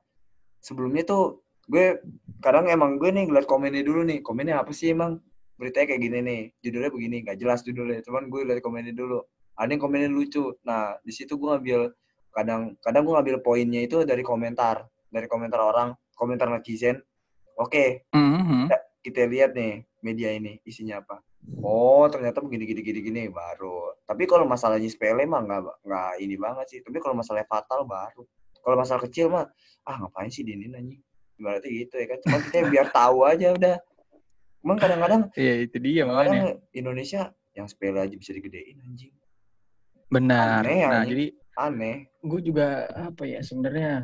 Sebelumnya tuh gue kadang emang gue nih ngeliat komennya dulu nih. Komennya apa sih emang? Beritanya kayak gini nih. Judulnya begini, nggak jelas judulnya. Cuman gue liat komennya dulu. Ada yang komennya lucu. Nah, di situ gue ngambil kadang kadang gue ngambil poinnya itu dari komentar, dari komentar orang, komentar netizen. Oke, Mhm. kita lihat nih media ini isinya apa. Oh, ternyata begini gini gini gini baru. Tapi kalau masalahnya sepele mah nggak nggak ini banget sih. Tapi kalau masalah fatal baru. Kalau masalah kecil mah ah ngapain sih dinin anjing. Berarti gitu ya kan. Cuma kita biar tahu aja udah. Cuman kadang-kadang Iya itu dia makanya. kadang Indonesia yang sepele aja bisa digedein anjing. Benar. Aneh, Nah aneh. jadi Aneh. gue juga apa ya sebenarnya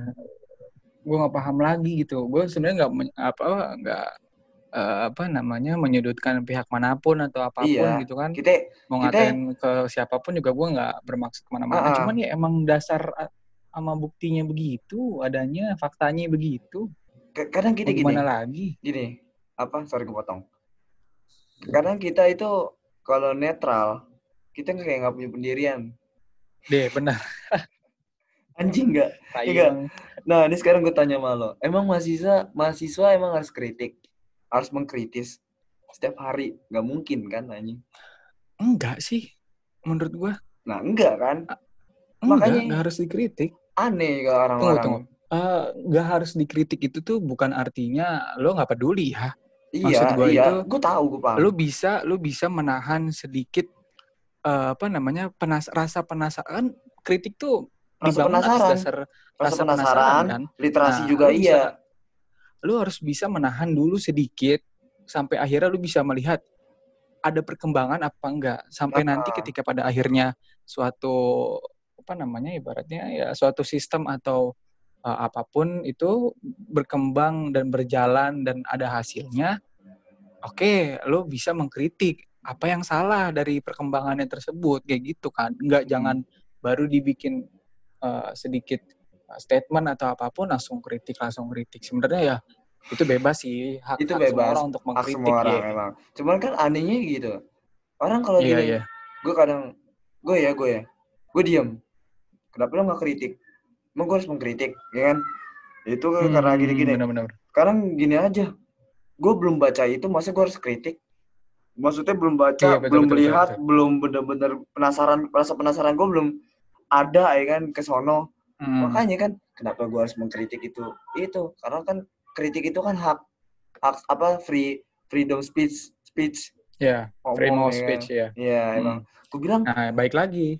gue nggak paham lagi gitu. Gue sebenarnya nggak apa nggak eh, apa namanya menyudutkan pihak mana pun atau apa pun Iya. gitu kan. Kita Mau kita- ngatain ke siapa pun juga gue nggak bermaksud ke mana-mana. Ah. Cuman ya emang dasar ah, sama buktinya begitu, adanya faktanya begitu. kadang kita gini. gimana lagi? gini apa sorry kepotong kadang kita itu kalau netral kita nggak kayak nggak punya pendirian Deh benar. anjing nggak Iya. nah ini sekarang gue tanya sama lo emang mahasiswa mahasiswa emang harus kritik harus mengkritis setiap hari nggak mungkin kan anjing Enggak sih, menurut gue nah enggak kan enggak, Makanya- enggak harus dikritik. aneh kalau orang-orang tunggu. Eh, nggak harus dikritik itu tuh bukan artinya lo nggak peduli ya. iya Maksud gua iya itu, gue tahu gue paham Lo bisa lo bisa menahan sedikit eh, apa namanya penas rasa penasaran. Kritik tuh rasa penasaran dasar rasa rasa penasaran penasaran kan. literasi Nah, juga iya Lo harus bisa menahan dulu sedikit sampai akhirnya lo bisa melihat ada perkembangan apa enggak. Sampai nanti ketika pada akhirnya suatu apa namanya ibaratnya ya suatu sistem atau uh, apa pun itu berkembang dan berjalan dan ada hasilnya oke lo bisa mengkritik apa yang salah dari perkembangannya tersebut kayak gitu kan. Nggak Hmm. jangan baru dibikin uh, sedikit statement atau apa pun langsung kritik langsung kritik. Sebenarnya ya itu bebas sih. Hak, Itu hak semua bebas. orang untuk hak mengkritik semua orang ya. emang. Cuman kan anehnya gitu. Orang kalau Iya gini iya. gue kadang gue ya gue ya. Gue diam kenapa lo nggak kritik? Emang gue harus mengkritik ya kan? Itu karena Hmm, gini-gini. Benar-benar. sekarang gini aja. Gue belum baca itu masa gue harus kritik? Maksudnya belum baca Iya, betul, belum betul, melihat betul, belum bener-bener penasaran rasa penasaran gue belum ada ya kan ke sono Hmm. makanya kan kenapa gue harus mengkritik itu itu karena kan kritik itu kan hak hak apa free freedom speech speech Ya, freedom ngomong, of speech ya. Iya Hmm. emang gue bilang Nah, baik lagi.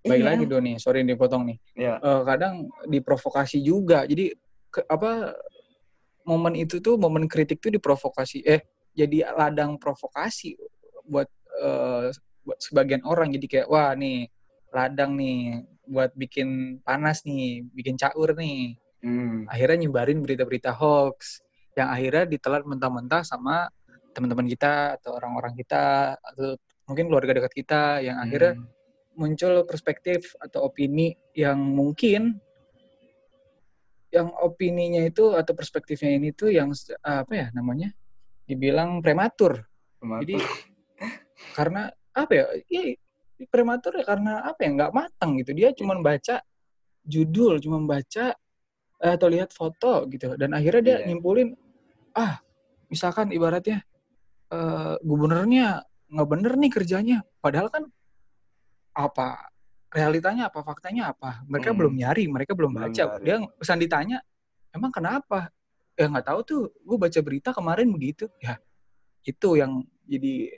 Baik iya, lagi Doni, sorry dipotong nih. Iya. Eh, kadang diprovokasi juga. Jadi ke- apa momen itu tuh momen kritik tuh diprovokasi eh jadi ladang provokasi buat eh, buat sebagian orang jadi kayak wah nih ladang nih buat bikin panas nih, bikin caur nih. Hmm. Akhirnya nyebarin berita-berita hoax yang akhirnya ditelan mentah-mentah sama teman-teman kita atau orang-orang kita atau mungkin keluarga dekat kita yang akhirnya Hmm. muncul perspektif atau opini yang mungkin yang opininya itu atau perspektifnya ini tuh yang apa ya namanya dibilang prematur Cuma- jadi karena apa ya ya prematur ya karena apa ya nggak matang gitu. Dia cuma baca judul cuma baca eh, atau lihat foto gitu. Dan akhirnya dia Iya. nyimpulin ah misalkan ibaratnya eh, gubernurnya nggak bener nih kerjanya. Padahal kan apa realitanya apa faktanya apa? Mereka Hmm. belum nyari mereka belum Belum baca. nyari. dia pesan ditanya emang kenapa? Ya nggak tahu tuh. Gue baca berita kemarin begitu. Ya itu yang jadi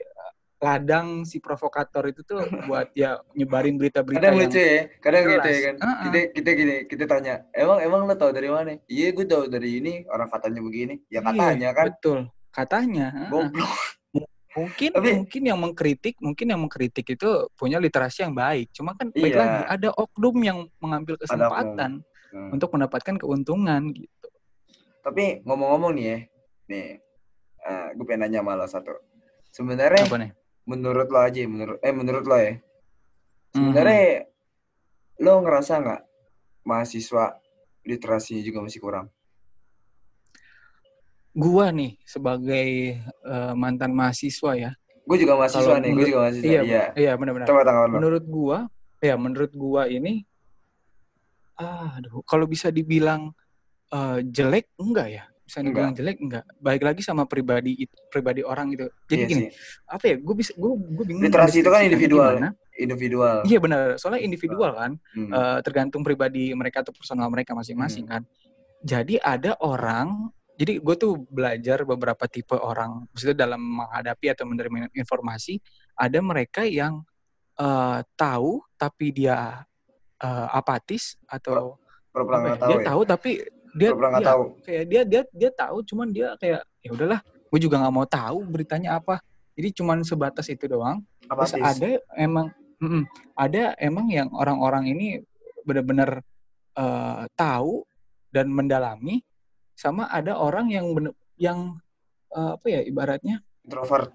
ladang si provokator itu tuh buat ya nyebarin berita-berita kadang yang lucu ya kadang gitu ya kan. Ah, ah. kita kita gini kita tanya emang emang lo tau dari mana? Iya gue tau dari ini orang katanya begini. Ya Iya, katanya kan. betul. Katanya ah. goblok. Mungkin Tapi- mungkin yang mengkritik mungkin yang mengkritik itu punya literasi yang baik. Cuma kan baik Iya. lagi ada oknum yang mengambil kesempatan Hmm. untuk mendapatkan keuntungan gitu. Tapi ngomong-ngomong nih ya nih eh, gue pengen nanya lo satu. Sebenarnya apa nih menurut lo aja menurut eh menurut lo ya sebenarnya lo ngerasa nggak mahasiswa literasinya juga masih kurang Gua nih sebagai eh, mantan mahasiswa ya. gue juga mahasiswa Kalau nih gue menurut- juga mahasiswa Iya, iya iya benar-benar. coba tanggapan lo Menurut gua, ya menurut gua ini ah, aduh, kalau bisa dibilang eh, jelek enggak ya? Bisa dibilang jelek enggak? Baik lagi sama pribadi pribadi orang gitu. Jadi Iya gini, sih. apa ya? Gue bisa gue gue bingung. Literasi itu kan individual. gimana. individual Iya benar, soalnya individual kan. Hmm. Eh, tergantung pribadi mereka atau personal mereka masing-masing kan. Jadi ada orang, jadi gue tuh belajar beberapa tipe orang, maksudnya dalam menghadapi atau menerima informasi, ada mereka yang eh, tahu tapi dia eh, apatis atau ya, tahu dia ya tahu tapi dia nggak iya, tahu. kayak dia dia dia tahu, cuman dia kayak ya udahlah, gue juga nggak mau tahu beritanya apa. Jadi cuman sebatas itu doang. Terus ada emang mm-mm, ada emang yang orang-orang ini benar-benar eh, tahu dan mendalami sama ada orang yang bener, yang eh, apa ya ibaratnya? Introvert.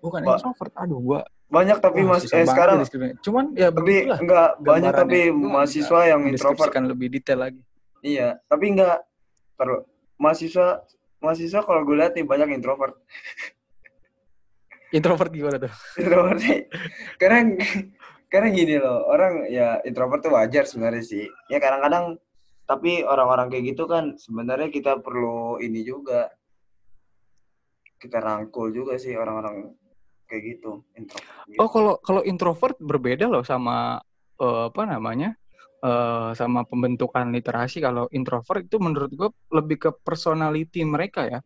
Bukan Ba- introvert aduh gua banyak tapi wah, mas eh sekarang cuman ya tapi enggak banyak tapi mahasiswa yang introvert. mendeskripsikan lebih detail lagi iya tapi enggak terus mahasiswa mahasiswa kalau gue lihat nih banyak introvert. Introvert gimana tuh? Introvert sih. Karena karena gini loh orang ya introvert tuh wajar sebenarnya sih. Ya kadang-kadang tapi orang-orang kayak gitu kan sebenarnya kita perlu ini juga. Kita rangkul juga sih orang-orang kayak gitu introvert. Gitu. oh kalau kalau introvert berbeda loh sama eh, apa namanya eh, sama pembentukan literasi kalau introvert itu menurut gue lebih ke personality mereka ya.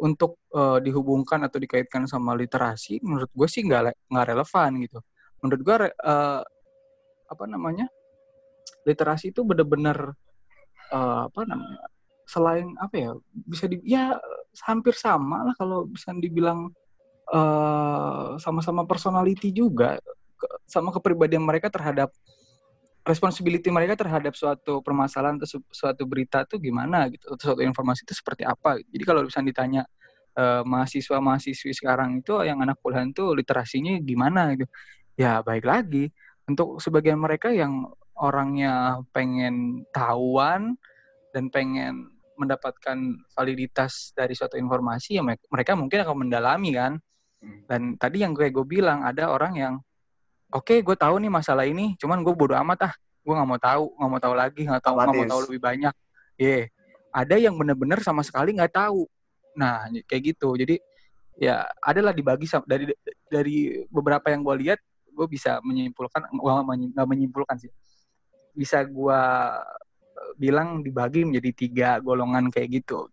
Untuk eh, dihubungkan atau dikaitkan sama literasi menurut gue sih nggak nggak relevan gitu. Menurut gue re- eh, apa namanya literasi itu benar-benar eh, apa namanya selain apa ya bisa di ya hampir sama lah kalau bisa dibilang sama-sama personality juga sama kepribadian mereka terhadap responsibility mereka terhadap suatu permasalahan atau su- suatu berita tuh gimana gitu atau suatu informasi itu seperti apa jadi kalau bisa ditanya eh, mahasiswa-mahasiswi sekarang itu yang anak kuliah itu literasinya gimana gitu ya baik lagi. Untuk sebagian mereka yang orangnya pengen tahuan dan pengen mendapatkan validitas dari suatu informasi ya me- mereka mungkin akan mendalami kan. Hmm. dan tadi yang kayak gue bilang ada orang yang oke gue tahu nih masalah ini cuman gue bodo amat ah. Gue nggak mau tahu nggak mau tahu lagi nggak tahu nggak mau tahu lebih banyak. Iya. ada yang bener-bener sama sekali nggak tahu. Nah kayak gitu. Jadi ya adalah dibagi dari dari beberapa yang gue lihat gue bisa menyimpulkan gue nggak menyimpulkan sih. Bisa gue bilang dibagi menjadi tiga golongan kayak gitu.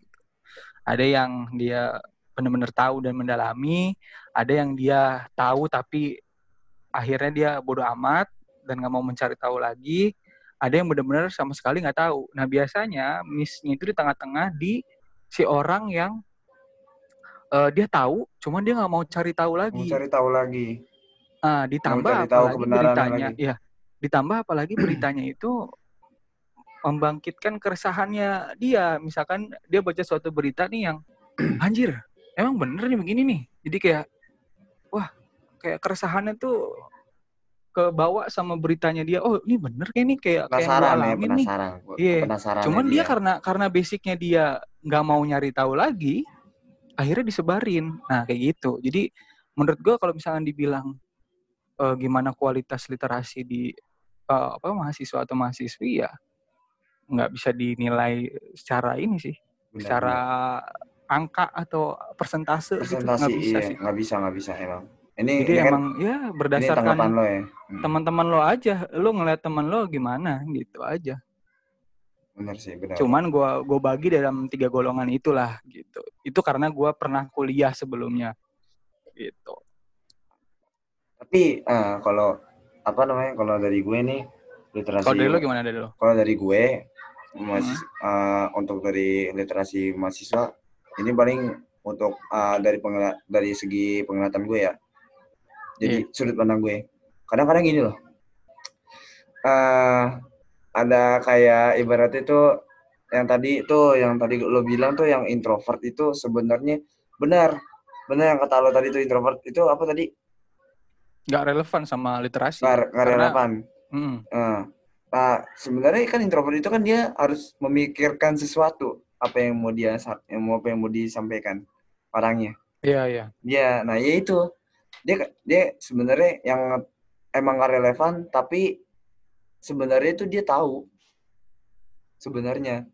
Ada yang dia benar-benar tahu dan mendalami ada yang dia tahu tapi akhirnya dia bodoh amat dan nggak mau mencari tahu lagi. Ada yang benar-benar sama sekali nggak tahu. Nah biasanya missnya itu di tengah-tengah di si orang yang eh, dia tahu cuman dia nggak mau cari tahu mau lagi. cari tahu lagi. Ah, ditambah cari tahu apalagi beritanya. lagi. ya ditambah apalagi beritanya itu membangkitkan keresahannya dia. Misalkan dia baca suatu berita nih yang anjir emang bener nih begini nih. Jadi kayak kayak keresahannya tuh ke bawah sama beritanya dia oh ini bener kayak nih kayak kayak penasaran ya alamin nih. penasaran. Iya. penasaran cuman dia. karena karena basicnya dia nggak mau nyari tahu lagi akhirnya disebarin. Nah kayak gitu. Jadi menurut gua kalau misalnya dibilang eh, gimana kualitas literasi di eh, apa mahasiswa atau mahasiswi ya nggak bisa dinilai secara ini sih secara angka atau persentase gitu. Presentasi nggak bisa iya. sih. Nggak bisa nggak bisa emang ini jadi ini kan? emang ya ini berdasarkan lo ya? Hmm, teman-teman lo aja. Lo ngeliat teman lo gimana? Gitu aja. Benar sih benar cuman gua gua bagi dalam tiga golongan itulah gitu. Itu karena gua pernah kuliah sebelumnya gitu. Tapi eh, kalau apa namanya kalau dari gue nih literasi kalau dari lo gimana dari lo? Kalau dari gue mahasiswa, eh, untuk dari literasi mahasiswa ini paling untuk eh, dari dari segi penglihatan gue ya jadi Iya. sudut pandang gue kadang-kadang gini loh eh ada kayak ibaratnya itu yang tadi itu yang tadi lo bilang tuh yang introvert itu sebenarnya benar benar yang kata lo tadi itu introvert itu apa tadi nggak relevan sama literasi. Nggak nggak Karena- relevan. Mm, Nah, nah, sebenarnya kan introvert itu kan dia harus memikirkan sesuatu apa yang mau dia yang mau apa yang mau disampaikan orangnya. Iya iya. Dia, nah ya itu dia dia sebenarnya yang emang gak relevan tapi sebenarnya itu dia tahu sebenarnya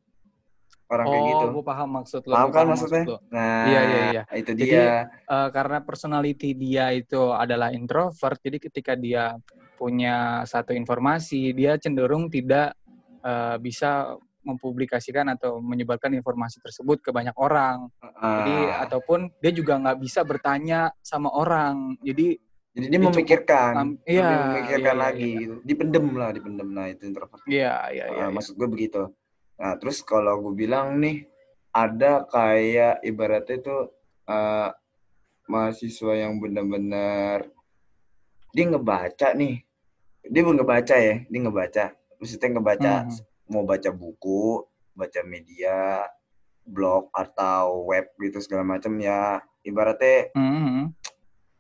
orang kayak Oh, gitu. gue paham maksud lo. Paham kan maksudnya? maksud lo. Nah, Iya, iya, iya. itu Jadi, dia. Eh, karena personality dia itu adalah introvert, jadi ketika dia punya satu informasi, dia cenderung tidak eh, bisa mempublikasikan atau menyebarkan informasi tersebut ke banyak orang. Jadi Ah, ataupun dia juga nggak bisa bertanya sama orang. Jadi jadi dia dia memikirkan, lebih iya, memikirkan iya, iya, lagi iya. gitu. Dipendem lah, dipendem lah itu introvert. iya iya Ah, iya. iya. maksud gue begitu. Nah, terus kalau gue bilang nih, ada kayak ibaratnya itu eh, mahasiswa yang benar-benar dia ngebaca nih, dia belum ngebaca ya, dia ngebaca, maksudnya ngebaca, Mhm. Mau baca buku, baca media, blog atau web gitu segala macam ya, ibaratnya Mhm.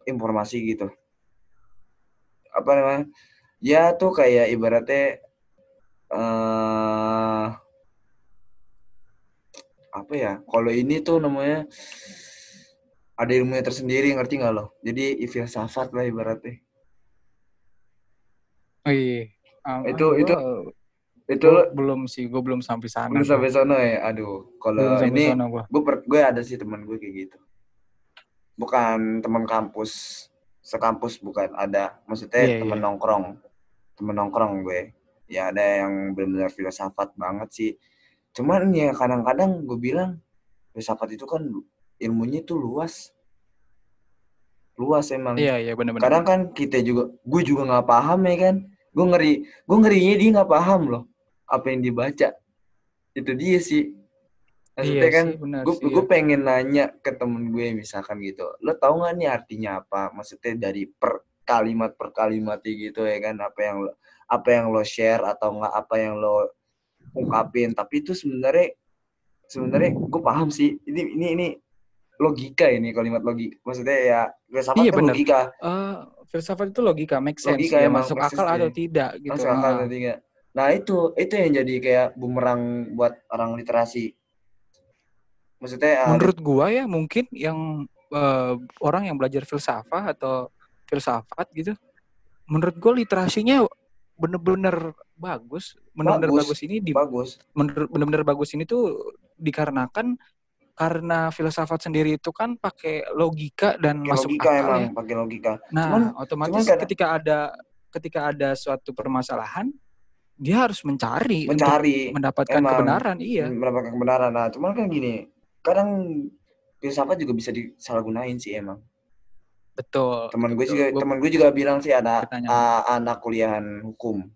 informasi gitu. Apa namanya? Ya tuh kayak ibaratnya eh apa ya? Kalau ini tuh namanya ada ilmunya tersendiri, ngerti nggak lo? Jadi filsafat lah ibaratnya. Oh, iya. Ah, Itu- itu- Itu gua lo belum sih, gue belum sampai sana. belum sampai sono ya. Aduh, kalau ini sana gua. gue gue ada sih teman gue kayak gitu. Bukan teman kampus, sekampus bukan ada. Maksudnya Iya, teman iya. nongkrong, teman nongkrong gue. Ya ada yang benar-benar filsafat banget sih. Cuman ya kadang-kadang gue bilang filsafat itu kan ilmunya tuh luas, luas emang. Iya iya benar-benar. Kadang kan kita juga, gue juga nggak paham ya kan. Gue ngeri, gue ngerinya dia nggak paham loh apa yang dibaca. Itu dia sih. Maksudnya Iya kan, gue sih, gue ya. pengen nanya ke temen gue misalkan gitu. Lo tau nggak nih artinya apa? Maksudnya dari per kalimat per kalimatnya gitu ya kan? Apa yang lo, apa yang lo share atau nggak apa yang lo ungkapin? Tapi itu sebenarnya sebenarnya gue paham sih. Ini ini ini logika ini kalimat logika. Maksudnya ya filsafat Iya, kan benar. logika. Eh, filsafat itu logika, make sense, Logika ya, emang, masuk akal atau iya. tidak gitu. Masuk akal Ah. nanti nggak? Nah itu itu yang jadi kayak bumerang buat orang literasi. Maksudnya ah, Menurut gua ya mungkin yang eh, orang yang belajar filsafat atau filsafat gitu, menurut gua literasinya bener-bener bagus. Bener-bener Bagus. bagus ini di bagus. bener- bener-bener bagus ini tuh dikarenakan karena filsafat sendiri itu kan pakai logika dan Pakai masuk logika akal emang, ya. pakai logika. Nah, Cuman- otomatis cuman ketika ada ketika ada suatu permasalahan, dia harus mencari, untuk Mencari mendapatkan emang. kebenaran, iya. mendapatkan kebenaran. Nah, cuman kan gini, kadang filsafat juga bisa disalahgunain sih emang. Betul. Teman gue betul. juga teman gue juga bilang sih ada anak kuliahan hukum.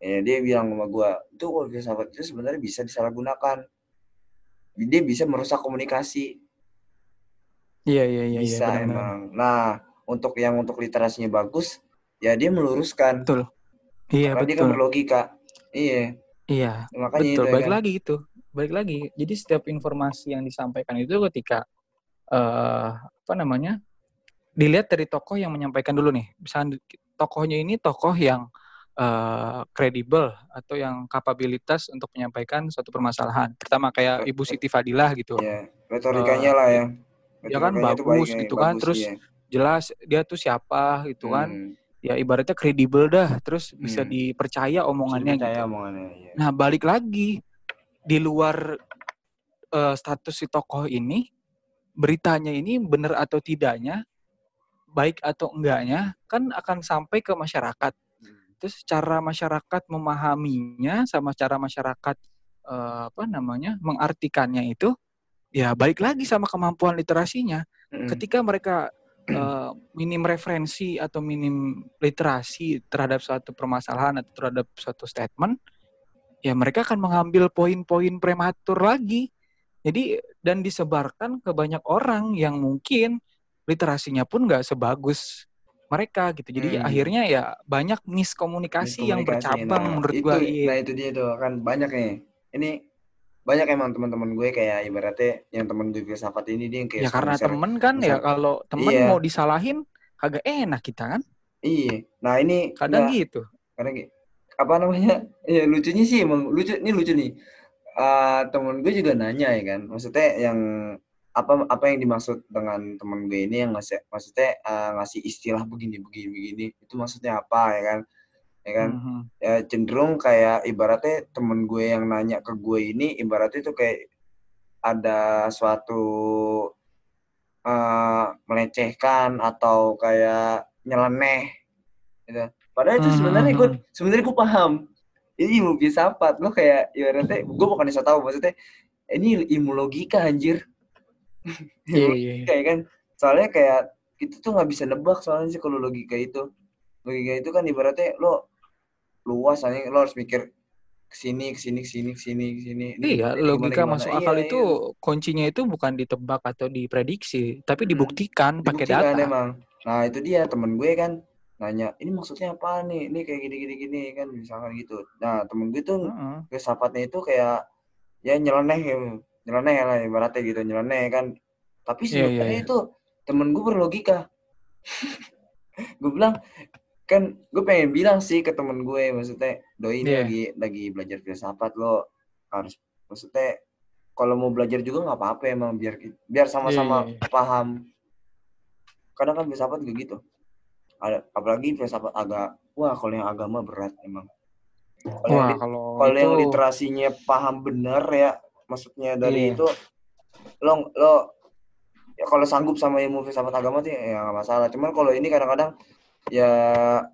Ya, dia bilang sama gue, itu kalau filsafat itu sebenarnya bisa disalahgunakan. Dia bisa merusak komunikasi. Iya, iya, iya, iya, bisa benar-benar. emang. Nah, untuk yang untuk literasinya bagus, ya dia meluruskan. Betul. Iya, Karena dia kan betul. berlogika. Iya, Iya, makanya betul. itu Baik kan. lagi itu. Baik lagi. Jadi setiap informasi yang disampaikan itu ketika eh apa namanya? dilihat dari tokoh yang menyampaikan dulu nih. Misalnya tokohnya ini tokoh yang eh, kredibel atau yang kapabilitas untuk menyampaikan suatu permasalahan. Pertama kayak Ibu Siti Fadilah gitu. Iya, retorikanya lah ya. ya kan Retorikanya bagus gitu ya, kan. bagus, Terus iya. jelas dia tuh siapa gitu kan. Hmm, Ya ibaratnya kredibel dah. Terus bisa Hmm. dipercaya bisa omongannya dipercaya gitu. omongannya, iya. Nah, balik lagi di luar eh, status si tokoh ini, beritanya ini benar atau tidaknya, baik atau enggaknya, kan akan sampai ke masyarakat. Terus cara masyarakat memahaminya sama cara masyarakat eh, apa namanya mengartikannya itu, ya balik lagi sama kemampuan literasinya. Mm-mm. Ketika mereka eh, minim referensi atau minim literasi terhadap suatu permasalahan atau terhadap suatu statement, ya mereka akan mengambil poin-poin prematur lagi. Jadi dan disebarkan ke banyak orang yang mungkin literasinya pun nggak sebagus mereka gitu. Jadi Hmm. akhirnya ya banyak miskomunikasi, yang Miskomunikasi. bercabang Nah, menurut itu, gua. Iya. Nah, itu dia tuh kan banyak nih. Ini banyak emang teman-teman gue kayak ibaratnya yang temen di filsafat ini dia yang kayak ya karena nge-share. temen kan ya nge-share. kalau temen Iya. mau disalahin kagak enak kita kan. Iya. Nah ini Kadang nah, gitu. karena gi- apa namanya? Ya lucunya sih emang lucu. Ini lucu nih. Eh temen gue juga nanya ya kan. Maksudnya yang apa apa yang dimaksud dengan temen gue ini yang ngasih maksudnya eh, ngasih istilah begini begini begini itu maksudnya apa ya kan? Ya kan? Mhm. Ya cenderung kayak ibaratnya temen gue yang nanya ke gue ini ibaratnya itu kayak ada suatu eh melecehkan atau kayak nyeleneh gitu. Padahal itu sebenarnya gue Mhm. sebenarnya gue paham. Ini ilmu filsafat lo kayak ibaratnya gue bukan bisa tahu maksudnya ini ilmu logika anjir. Iya, iya, iya. logika ya kan. Soalnya kayak kita tuh nggak bisa nebak soalnya sih kalau logika itu. Logika itu kan ibaratnya lo luas aja lo harus mikir ke sini ke sini ke sini ke sini ke sini. Ini Iya, ini gimana logika gimana. masuk Iya, akal iya. itu kuncinya itu bukan ditebak atau diprediksi, tapi Mm-mm. dibuktikan pakai Dibuktikan data. emang. Nah itu dia temen gue kan nanya ini maksudnya apa nih? Ini kayak gini gini gini kan misalkan gitu. Nah temen gue tuh Heeh. filsafatnya itu kayak ya nyeleneh ya, nyeleneh lah ibaratnya gitu nyeleneh kan. Tapi Iya, iya, sebenarnya iya. itu temen gue berlogika. gue bilang kan gue pengen bilang sih ke temen gue maksudnya doi ini Iya. lagi lagi belajar filsafat lo harus maksudnya kalau mau belajar juga nggak apa-apa emang biar biar sama-sama Iya, iya, iya. paham kadang kan filsafat juga gitu ada apalagi filsafat agak wah kalau yang agama berat emang kalau yang, kalau yang literasinya paham bener ya maksudnya dari Iya. itu lo lo ya kalau sanggup sama ilmu filsafat agama tuh ya nggak masalah cuman kalau ini kadang-kadang ya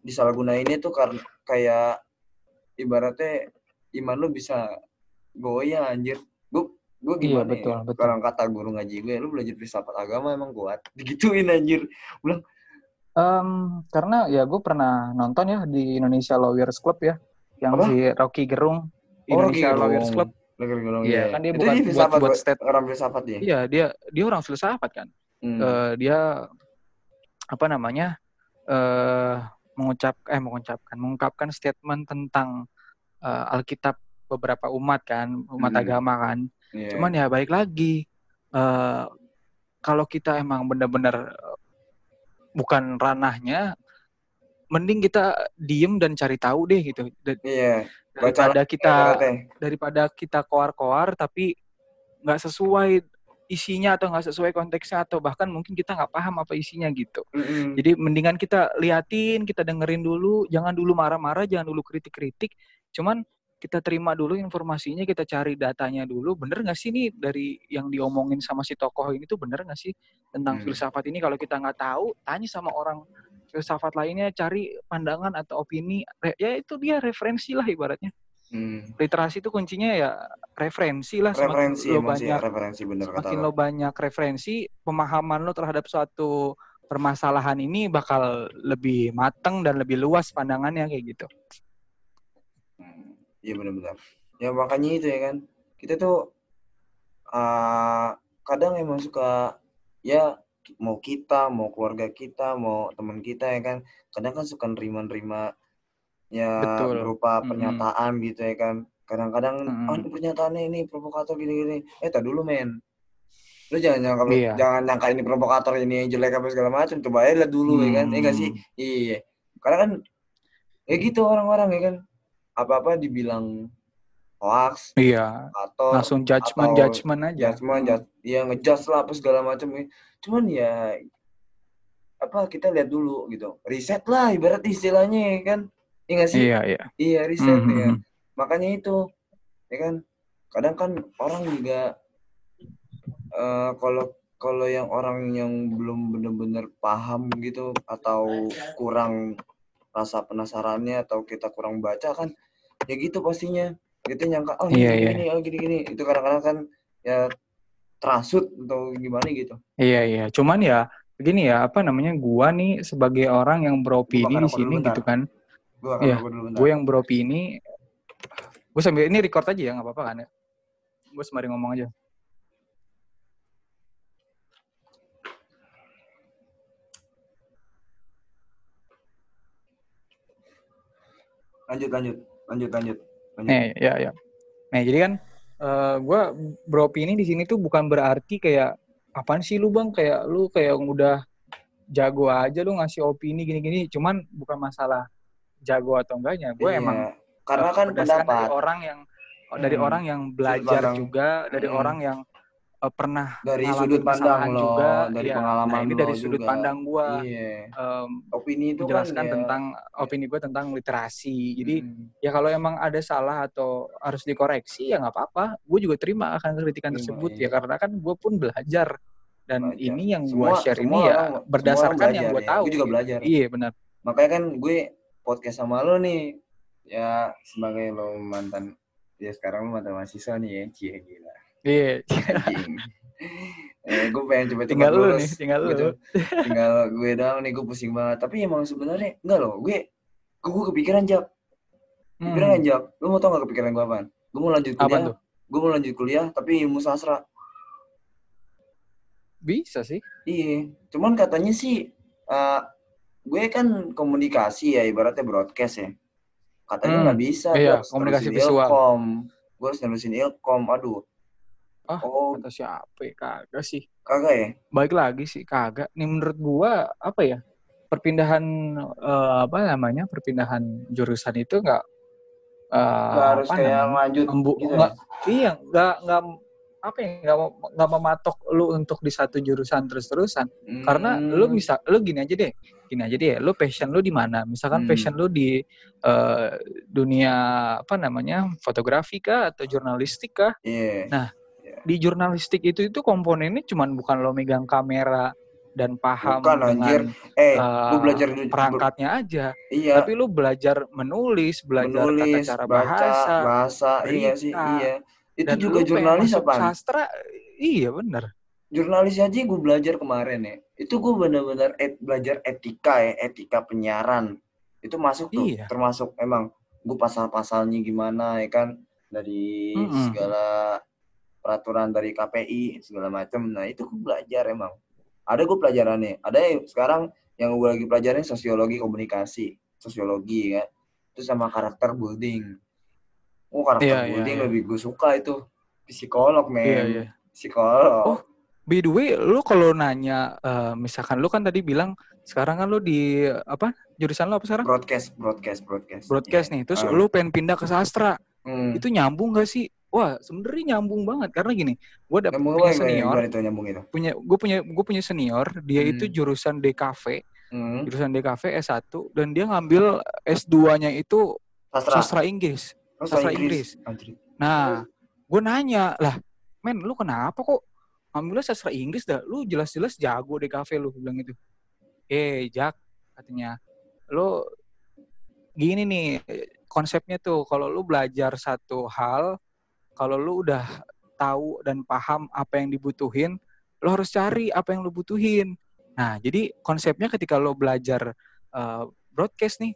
disalahgunainnya tuh karena kayak ibaratnya iman lu bisa goyah anjir gue gue Iya, gimana betul, ya betul. kalau kata guru ngaji gue lu belajar filsafat agama emang kuat digituin anjir bilang Em, karena ya gue pernah nonton ya di Indonesia Lawyers Club ya, yang Apa? si Rocky Gerung oh Rocky Indonesia Lawyers Gerung Club. Rocky Gerung Iya, iya kan dia itu bukan dia buat filsafat buat state. orang filsafat dia Iya, dia dia orang filsafat kan. Hmm. Eh, dia apa namanya? Eh mengucap eh mengucapkan mengungkapkan statement tentang eh, Alkitab beberapa umat kan, umat Hmm. agama kan. Iya. Cuman ya baik lagi eh kalau kita emang benar-benar bukan ranahnya, mending kita diem dan cari tahu deh gitu. Da- iya baca Daripada kita daripada kita koar-koar tapi nggak sesuai isinya atau nggak sesuai konteksnya atau bahkan mungkin kita nggak paham apa isinya gitu. Mm-mm. Jadi mendingan kita liatin, kita dengerin dulu, jangan dulu marah-marah, jangan dulu kritik-kritik. Cuman kita terima dulu informasinya, kita cari datanya dulu. Bener nggak sih nih dari yang diomongin sama si tokoh ini tuh bener nggak sih tentang Hmm. filsafat ini? Kalau kita nggak tahu, tanya sama orang filsafat lainnya, cari pandangan atau opini. Re- Ya itu dia referensi lah ibaratnya. Hmm. Literasi itu kuncinya ya referensi lah. Semakin referensi lo emang sih banyak referensi bener kata semakin lo lo banyak referensi, pemahaman lo terhadap suatu permasalahan ini bakal lebih mateng dan lebih luas pandangannya kayak gitu. Hmm, Iya benar-benar. Ya makanya itu ya kan. Kita tuh uh, kadang emang suka ya mau kita, mau keluarga kita, mau teman kita ya kan. Kadang kan suka nerima-nerima ya Betul. berupa pernyataan gitu ya kan. Kadang-kadang Mm-mm. oh ini pernyataannya ini provokator gini-gini. Eh tak dulu men. Lu jangan nyangka Iya. jangan nyangka ini provokator ini yang jelek apa segala macam. Coba aja lihat dulu ya kan. Iya gak sih? Hmm. Iya. Karena kan ya gitu orang-orang ya kan. Apa-apa dibilang hoax Iya, atau langsung judgement atau judgement aja. judgement, Mm. jud- ya ngejudge lah apa segala macam cuman ya apa kita lihat dulu gitu riset lah ibarat istilahnya ya kan iya nggak sih Iya, iya. iya riset Mhm. ya makanya itu ya kan kadang kan orang juga eh, kalau kalau yang orang yang belum benar-benar paham gitu atau kurang rasa penasarannya atau kita kurang baca kan ya gitu pastinya kita nyangka oh ini Iya, gini, iya. gini oh gini gini itu kadang-kadang kan ya terasut atau gimana gitu Iya, iya. Cuman ya begini ya, apa namanya? Gua nih sebagai orang yang beropini di sini bentar. gitu kan. Gue akan rokok dulu bentar Gue yang beropini gue sambil ini record aja ya, nggak apa-apa kan ya. Gue sembari ngomong aja. lanjut lanjut lanjut lanjut lanjut Nih, ya, ya. Nah, jadi kan eh gue beropini di sini tuh bukan berarti kayak apaan sih lu bang kayak lu kayak udah jago aja lu ngasih opini gini-gini cuman bukan masalah jago atau enggaknya gue Iya. emang karena kan berdasarkan dari pendapat orang yang dari Hmm. orang yang belajar juga dari Hmm. orang yang eh, pernah dari sudut pandang lo, juga dari Iya. pengalaman nah ini dari sudut juga. pandang gue Iya. em, Opini itu menjelaskan kan ya, tentang opini gue tentang literasi jadi mm, ya kalau emang ada salah atau harus dikoreksi ya nggak apa-apa gue juga terima akan kritikan Terima, tersebut iya. ya karena kan gue pun belajar dan Belajar. ini yang gue share semua ini ya orang- berdasarkan yang gue ya. tahu Gue juga gitu. belajar. iya benar makanya kan gue podcast sama lo nih. Ya sebagai lo mantan ya sekarang lo mantan mahasiswa nih ya. Cie gila. Iya. Eh, gue pengen coba tinggal lu nih tinggal lu. Gitu. tinggal gue doang nih gue pusing banget. Tapi emang sebenarnya enggak loh gue gue kepikiran jak kepikiran Hmm, jak lu mau tau gak kepikiran gue apaan? Gue mau lanjut apa kuliah. tuh? Gue mau lanjut kuliah tapi ilmu sastra. Bisa sih. Iya. Cuman katanya sih eh, gue kan komunikasi ya ibaratnya broadcast ya. Katanya Hmm, nggak bisa gue iya, harus komunikasi visual. ilkom. Gue harus nerusin ilkom aduh. Ah, oh. kata siapa ya? kagak sih. Kagak ya? Baik lagi sih kagak. Nih menurut gua apa ya perpindahan eh, apa namanya perpindahan jurusan itu nggak nggak harus kayak lanjut gitu ya? iya nggak nggak apa ya nggak mem- nggak mematok lu untuk di satu jurusan terus terusan karena Hmm, lu bisa lu gini aja deh gini aja deh lu passion lu di mana? Misalkan Hmm. passion lu di eh, dunia apa namanya fotografi kah atau jurnalistik kah? Iya. Nah, di jurnalistik itu itu komponennya cuman bukan lo megang kamera dan paham Bukan, dengan anjir. eh eh, gue belajar dulu perangkatnya aja, iya. Tapi lu belajar menulis, belajar menulis tata cara baca bahasa, bahasa iya sih berita, iya itu dan juga jurnalis apaan? Sastra, iya bener. jurnalis aja gue belajar kemarin ya. Itu gue bener-bener et- belajar etika ya etika penyiaran. Itu masuk tuh Iya. termasuk emang gue pasal-pasalnya gimana ya kan? Dari Mm-mm. segala peraturan dari KPI segala macam nah itu gue belajar emang. Ada gue pelajarannya. Ada yang sekarang yang gue lagi pelajarin sosiologi komunikasi sosiologi ya itu sama karakter building oh karakter Iya, iya, building iya. lebih gue suka itu psikolog men Iya, iya. psikolog Oh, By the way, lu kalau nanya, eh, misalkan lu kan tadi bilang sekarang kan lu di apa jurusan lu apa sekarang? broadcast broadcast broadcast Broadcast nih, terus Ah. lu pengen pindah ke sastra, hmm. itu nyambung gak sih? Wah, sebenarnya nyambung banget karena gini, gue nyambung punya apa senior, itu nyambung itu punya gue punya gue punya senior dia Hmm. itu jurusan DKV hmm. jurusan DKV S1 dan dia ngambil S2-nya itu sastra sastra Inggris sastra Inggris. Anjir. nah gue nanya lah men lu kenapa kok ngambilnya sastra Inggris dah lu jelas-jelas jago DKV lu Gua bilang gitu eh Jack katanya lu gini nih konsepnya tuh kalau lu belajar satu hal kalau lu udah tahu dan paham apa yang dibutuhin lu harus cari apa yang lu butuhin nah jadi konsepnya ketika lu belajar eh, broadcast nih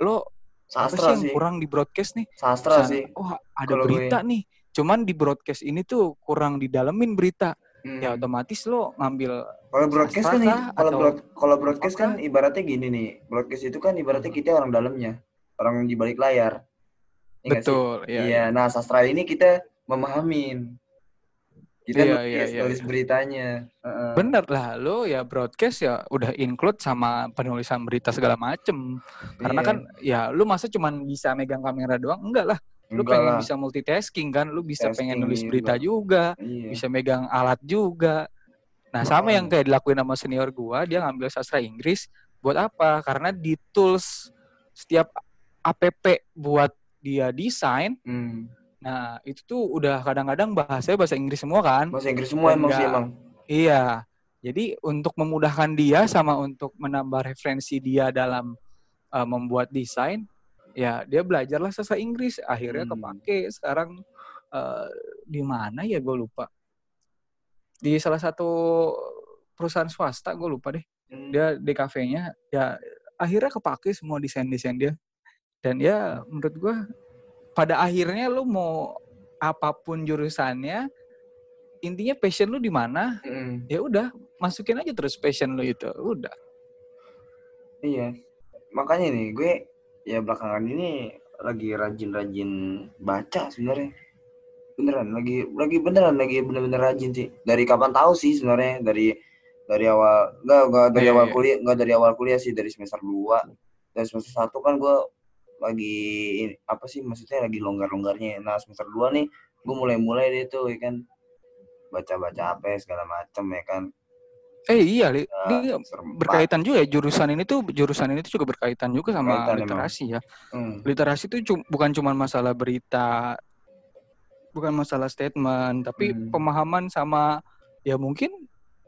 lo apa sih sastra yang sih. kurang di broadcast nih? Sastra Misalnya, sih oh ada gue- berita nih. Cuman di broadcast ini tuh kurang didalemin berita. Hmm. ya otomatis lo ngambil kalau broadcast kan sastra kalau Atau broad- kalau broadcast kan ibaratnya gini nih. Broadcast itu kan ibaratnya kita orang dalamnya. Orang di balik layar. Sih? betul ya, iya. nah sastra ini kita memahamin kita Iya, nulis, iya, iya, nulis iya. beritanya Heeh. bener lah lo ya broadcast ya udah include sama penulisan berita segala macem karena Iya. kan ya lu masa cuman bisa megang kamera doang enggak lah lu Enggak pengen lah. bisa multitasking kan lu bisa pengen Tasking nulis juga. berita juga Iya. bisa megang alat juga nah sama yang Makanya. kayak dilakuin sama senior gua dia ngambil sastra Inggris buat apa karena di tools setiap app buat dia desain Hmm. Nah itu tuh udah kadang-kadang bahasanya bahasa Inggris semua kan bahasa Inggris semua emang sih emang Iya. Jadi untuk memudahkan dia sama untuk menambah referensi dia dalam uh, membuat desain, ya dia belajarlah sastra Inggris. Akhirnya Hmm. kepake sekarang uh, di mana ya gue lupa. Di salah satu perusahaan swasta gue lupa deh. Hmm. Dia DKV-nya ya akhirnya kepake semua desain-desain dia. Dan ya menurut gue pada akhirnya lu mau apa pun jurusannya intinya passion lu di mana Mm-mm. ya udah masukin aja terus passion lu itu udah Iya. Makanya nih gue ya belakangan ini lagi rajin-rajin baca sebenarnya. Beneran lagi lagi beneran lagi bener-bener rajin sih. Dari kapan tahu sih sebenarnya dari dari awal enggak enggak dari Iya, awal iya. kuliah enggak dari awal kuliah sih dari semester 2 dari semester 1 kan gue lagi apa sih maksudnya lagi longgar-longgarnya nah semester 2 nih gue mulai-mulai deh tuh ya kan baca-baca apa segala macem ya kan Eh iya, Li. Nah, Ini empat. berkaitan juga ya jurusan ini tuh jurusan ini tuh juga berkaitan juga sama Berkaitan emang. literasi ya. Hmm. Literasi itu cu- bukan cuma masalah berita, bukan masalah statement, tapi Hmm. pemahaman sama ya mungkin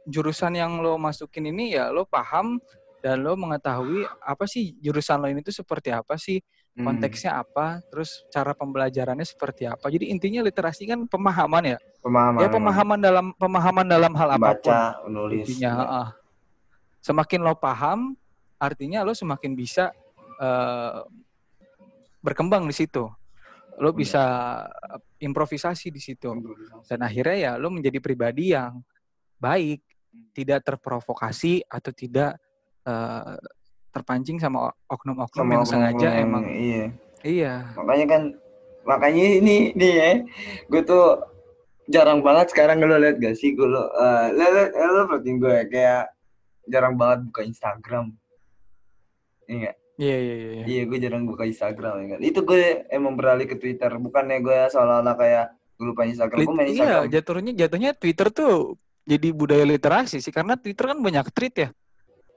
jurusan yang lo masukin ini ya lo paham dan lo mengetahui apa sih jurusan lo ini tuh seperti apa sih Hmm. konteksnya apa, terus cara pembelajarannya seperti apa. Jadi intinya literasi kan pemahaman ya. pemahaman Ya pemahaman dalam pemahaman dalam hal apa pun baca nulis intinya. heeh. Semakin lo paham, artinya lo semakin bisa eh, berkembang di situ. Lo bisa improvisasi di situ. Dan akhirnya ya lo menjadi pribadi yang baik, tidak terprovokasi atau tidak eh, terpancing sama oknum-oknum yang oknum sengaja yang- emang. iya. Iya. Makanya kan makanya ini nih ya gue tuh jarang banget sekarang lo liat gak sih gue lo eh, lo lo lo perhatiin gue ya, kayak jarang banget buka Instagram. Iya iya iya iya iya. iya gue jarang buka Instagram ya kan? Itu gue emang beralih ke Twitter bukannya gue seolah-olah kayak gue lupa Instagram gue main Lit- iya Instagram. jatuhnya jatuhnya Twitter tuh jadi budaya literasi sih karena Twitter kan banyak tweet ya.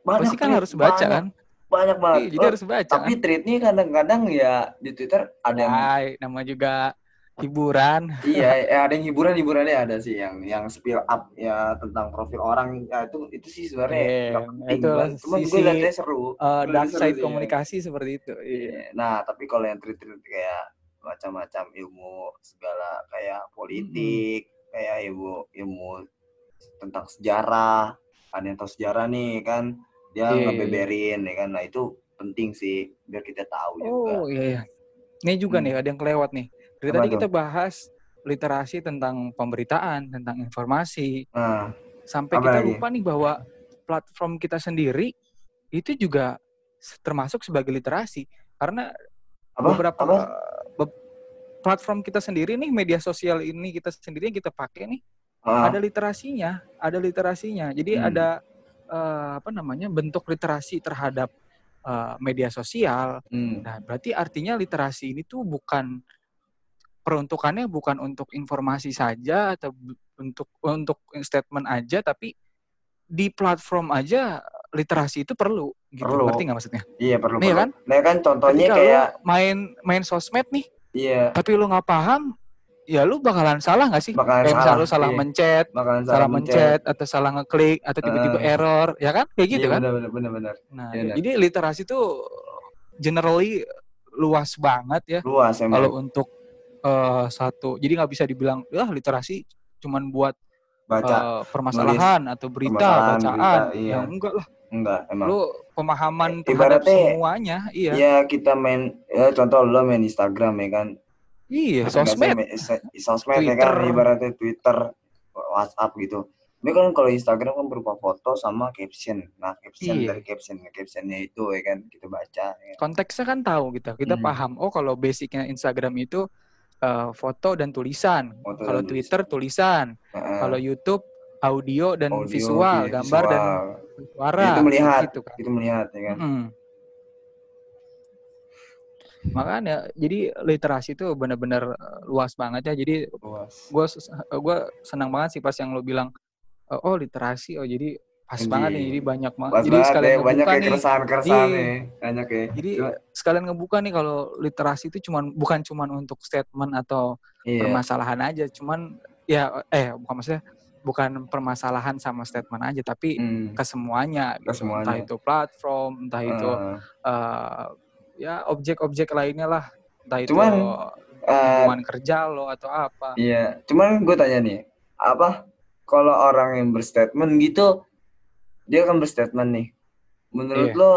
Pasti kan tweet, harus baca banyak, kan banyak banget. Iya, jadi Oh, harus baca. tapi tweetnya kadang-kadang ya di Twitter ada yang Hai, nama juga hiburan. Iya ya ada yang hiburan hiburannya ada sih yang yang spill up ya tentang profil orang. Ya itu itu sih sebenarnya penting itu cuman cuman gue sisi, liatnya seru. Eh, Gue dark seru side sih, ya. komunikasi seperti itu iya. Iya. nah tapi kalau yang tweet tweet kayak macam-macam ilmu segala kayak politik kayak ilmu ilmu tentang sejarah. Ada yang tahu sejarah nih kan dia Iya, iya, ngebeberin ya kan? Nah itu penting sih biar kita tahu juga. Oh iya iya. Ini juga Hmm. nih ada yang kelewat nih. Dari Apa tadi tuh? kita bahas literasi tentang pemberitaan tentang informasi. Nah sampai Apa kita lagi? lupa nih bahwa platform kita sendiri itu juga termasuk sebagai literasi. Karena apa? beberapa apa? be- platform kita sendiri nih media sosial ini kita sendiri yang kita pakai nih Ah, ada literasinya ada literasinya. Jadi Hmm. ada eh, apa namanya bentuk literasi terhadap eh, media sosial hmm. nah berarti artinya literasi ini tuh bukan peruntukannya bukan untuk informasi saja atau untuk untuk statement aja tapi di platform aja literasi itu perlu gitu Perlu. ngerti nggak maksudnya iya perlu Iya perlu. kan? nah kan contohnya ketika kayak main main sosmed nih iya tapi lu nggak paham ya lu bakalan salah nggak sih? Bakalan kayak misalnya lu salah iya. mencet bakalan salah mencet. atau salah ngeklik atau tiba-tiba Eh. error ya kan? Kayak gitu iya, kan? benar benar nah iya, benar. jadi literasi tuh generally luas banget ya. Luas emang. Kalau untuk eh, satu jadi nggak bisa dibilang ya literasi cuman buat baca eh, permasalahan atau berita permasalahan, bacaan. berita, iya. ya enggak lah. Enggak emang. Lu pemahaman terhadap ibaratnya- semuanya iya. ya kita main ya contoh lo main Instagram ya kan iya sosmed sosmed ya kan ibaratnya Twitter WhatsApp gitu ini kan kalau Instagram kan berupa foto sama caption nah caption Iya. dari caption captionnya itu ya kan kita baca ya. konteksnya kan tahu kita kita Hmm. paham oh kalau basicnya Instagram itu eh, foto dan tulisan Foto kalau dan Twitter tulisan Heeh. kalau YouTube audio dan Audio, visual vi- gambar dan visual. suara itu melihat gitu kan itu melihat ya kan Mm. Makanya jadi literasi itu benar-benar eh, luas banget ya jadi gue gue senang banget sih pas yang lo bilang eh, oh literasi oh jadi pas Anjing. banget nih jadi banyak banget jadi sekalian ya, banyak ngebuka ya nih keresahan-keresahan Iya. nih. Banyak ya. jadi Cuma- sekalian ngebuka nih kalau literasi itu cuman bukan cuman untuk statement atau iya. permasalahan aja cuman ya eh bukan maksudnya bukan permasalahan sama statement aja tapi Hmm, ke semuanya, Ke gitu. semuanya. entah itu platform entah itu eh, eh, ya objek-objek lainnya lah entah itu Cuman, eh, hubungan kerja lo atau apa iya. Cuman gue tanya nih, apa kalau orang yang berstatement gitu, dia kan berstatement nih. Menurut Iya. lo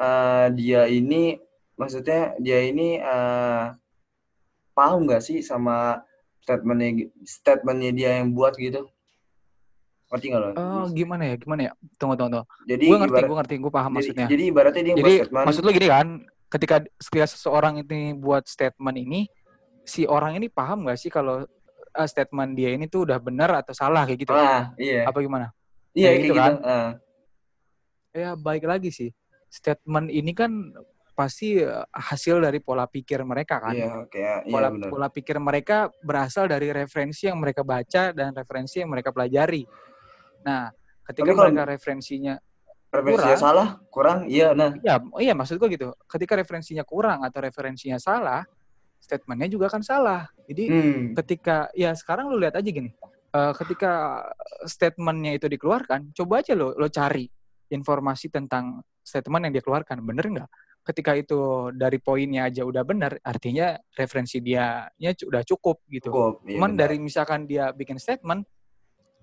eh, dia ini, maksudnya dia ini eh, paham nggak sih sama statementnya statementnya dia yang buat gitu? Ngerti nggak lo? oh gimana ya gimana ya tunggu tunggu tunggu jadi gue ngerti gue ngerti gue paham jadi, maksudnya jadi ibaratnya dia Jadi statement. maksud lu gini kan, ketika ketika seseorang ini buat statement ini, si orang ini paham nggak sih kalau eh, statement dia ini tuh udah benar atau salah kayak gitu? ah, iya. Apa gimana? Iya Kayak kayak gitu gitu. kan? Ah, Ya baik lagi sih. Statement ini kan pasti eh, hasil dari pola pikir mereka kan. iya kayak iya Pola benar. pola pikir mereka berasal dari referensi yang mereka baca dan referensi yang mereka pelajari. Nah, ketika Tapi mereka referensinya Referensinya kurang. salah, kurang, iya nah. ya oh iya maksud gue gitu. Ketika referensinya kurang atau referensinya salah, statementnya juga akan salah. Jadi Hmm. ketika ya sekarang lu lihat aja gini eh, ketika statementnya itu dikeluarkan coba aja lo lo cari informasi tentang statement yang dia keluarkan bener nggak ketika itu dari poinnya aja udah benar artinya referensi dia nya udah cukup gitu Cukup. iya cuman benar. dari misalkan dia bikin statement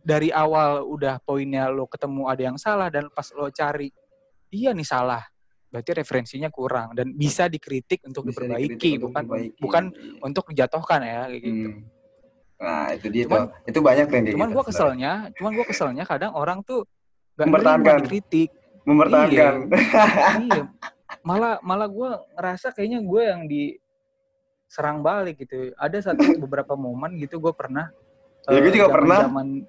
dari awal udah poinnya lo ketemu ada yang salah dan pas lo cari iya nih salah berarti referensinya kurang dan bisa dikritik untuk Bisa diperbaiki dikritik untuk bukan diperbaiki. bukan Iya. untuk dijatuhkan ya kayak gitu Hmm. Nah, itu dia Cuman- tuh. Itu banyak yang cuman gitu. gua sebenarnya. keselnya cuman gua keselnya kadang orang tuh gak Mempertahankan. dikritik Mempertahankan. iya malah malah gua ngerasa kayaknya gue yang diserang balik gitu ada satu beberapa momen gitu gue pernah Ya, gua eh, juga pernah. zaman-zaman-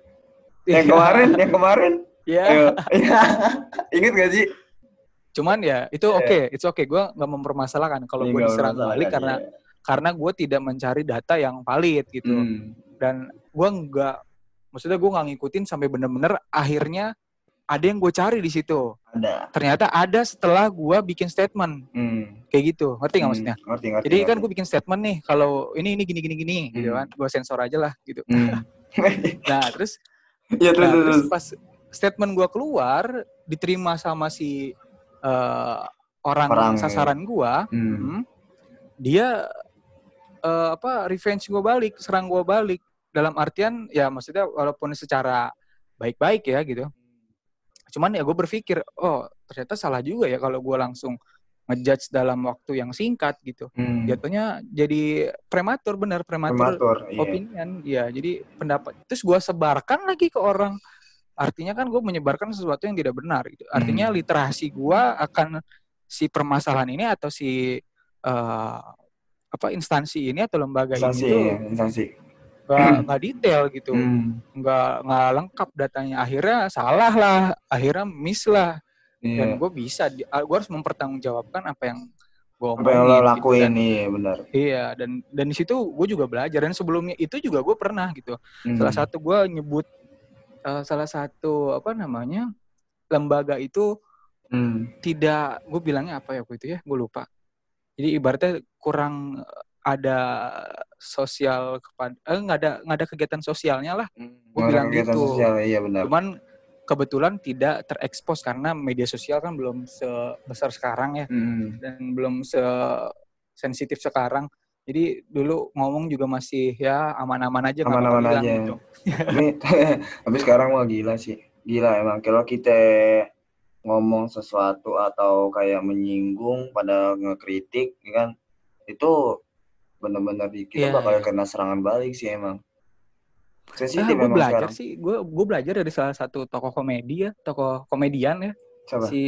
yang Iya, kemarin, yang kemarin. ya Ayo. Iya. Ingat gak sih? cuman ya itu oke it's okay gue nggak mempermasalahkan kalau Iya, gue diserang balik kan, karena iya. karena gue tidak mencari data yang valid gitu Hmm. dan gue nggak maksudnya gue nggak ngikutin sampai bener-bener akhirnya ada yang gue cari di situ Ada. ternyata ada setelah gue bikin statement Hmm. kayak gitu ngerti nggak Hmm. maksudnya Ngerti, ngerti. jadi kan ngerti. gue bikin statement nih kalau ini ini gini gini gini gitu Hmm. kan gue sensor aja lah gitu Hmm. nah terus Iya terus nah, terus. pas statement gue keluar diterima sama si eh, orang, Orang, sasaran gue Hmm. hmm, dia eh, apa revenge gue balik serang gue balik dalam artian ya maksudnya walaupun secara baik-baik ya gitu cuman ya gue berpikir oh ternyata salah juga ya kalau gue langsung ngejudge dalam waktu yang singkat gitu Hmm. jatuhnya jadi prematur benar prematur, Prematur. Iya. opinion ya jadi pendapat terus gue sebarkan lagi ke orang artinya kan gue menyebarkan sesuatu yang tidak benar gitu artinya Hmm. literasi gue akan si permasalahan ini atau si eh, apa instansi ini atau lembaga Instansi, ini iya, instansi. nggak nggak detail gitu Hmm. nggak nggak lengkap datanya akhirnya salah lah akhirnya miss lah dan Iya. gue bisa gue harus mempertanggungjawabkan apa yang gue Apa yang lo lakuin nih, benar. Iya, dan dan di situ gue juga belajar dan sebelumnya itu juga gue pernah gitu. Hmm. Salah satu gue nyebut eh, salah satu apa namanya lembaga itu Hmm. tidak gue bilangnya apa ya waktu itu ya gue lupa. Jadi ibaratnya kurang eh, ada sosial kepada eh nggak ada nggak ada kegiatan sosialnya lah. Gua Orang bilang gitu. Sosial, iya benar. Cuman kebetulan tidak terekspos karena media sosial kan belum sebesar sekarang ya Hmm. dan belum se sensitif sekarang. Jadi dulu ngomong juga masih ya aman-aman aja Aman-aman aja. gitu. tapi, sekarang mah gila sih. Gila emang kalau kita ngomong sesuatu atau kayak menyinggung pada ngekritik ya kan itu benar-benar kita Iya, bakal kena serangan balik sih emang. Ah, Sensitif gue emang belajar sekarang. sih, gue gue belajar dari salah satu tokoh komedi ya, tokoh komedian ya, Siapa? si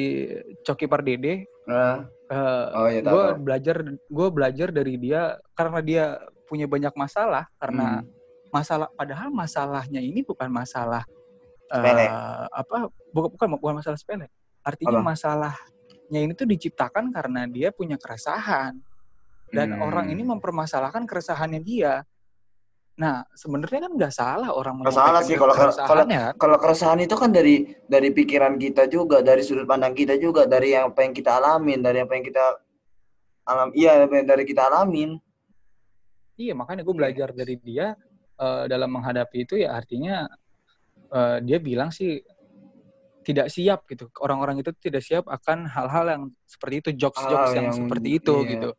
Coki Pardede. Nah, Eh, oh iya gue belajar gue belajar dari dia karena dia punya banyak masalah karena Hmm. masalah padahal masalahnya ini bukan masalah Sepele. eh, apa bukan bukan bukan masalah sepele artinya Apa? masalahnya ini tuh diciptakan karena dia punya keresahan dan Hmm. orang ini mempermasalahkan keresahannya dia nah sebenarnya kan nggak salah orang Nggak salah sih kalau- kalau- kan kalau keresahan itu kan dari dari pikiran kita juga, dari sudut pandang kita juga, dari yang apa yang kita alamin, dari apa yang kita alam iya dari kita alamin. Iya, makanya gue belajar dari dia eh, dalam menghadapi itu ya artinya eh, dia bilang sih tidak siap gitu. Orang-orang itu tidak siap akan hal-hal yang seperti itu, jokes-jokes yang, yang- seperti itu iya. gitu.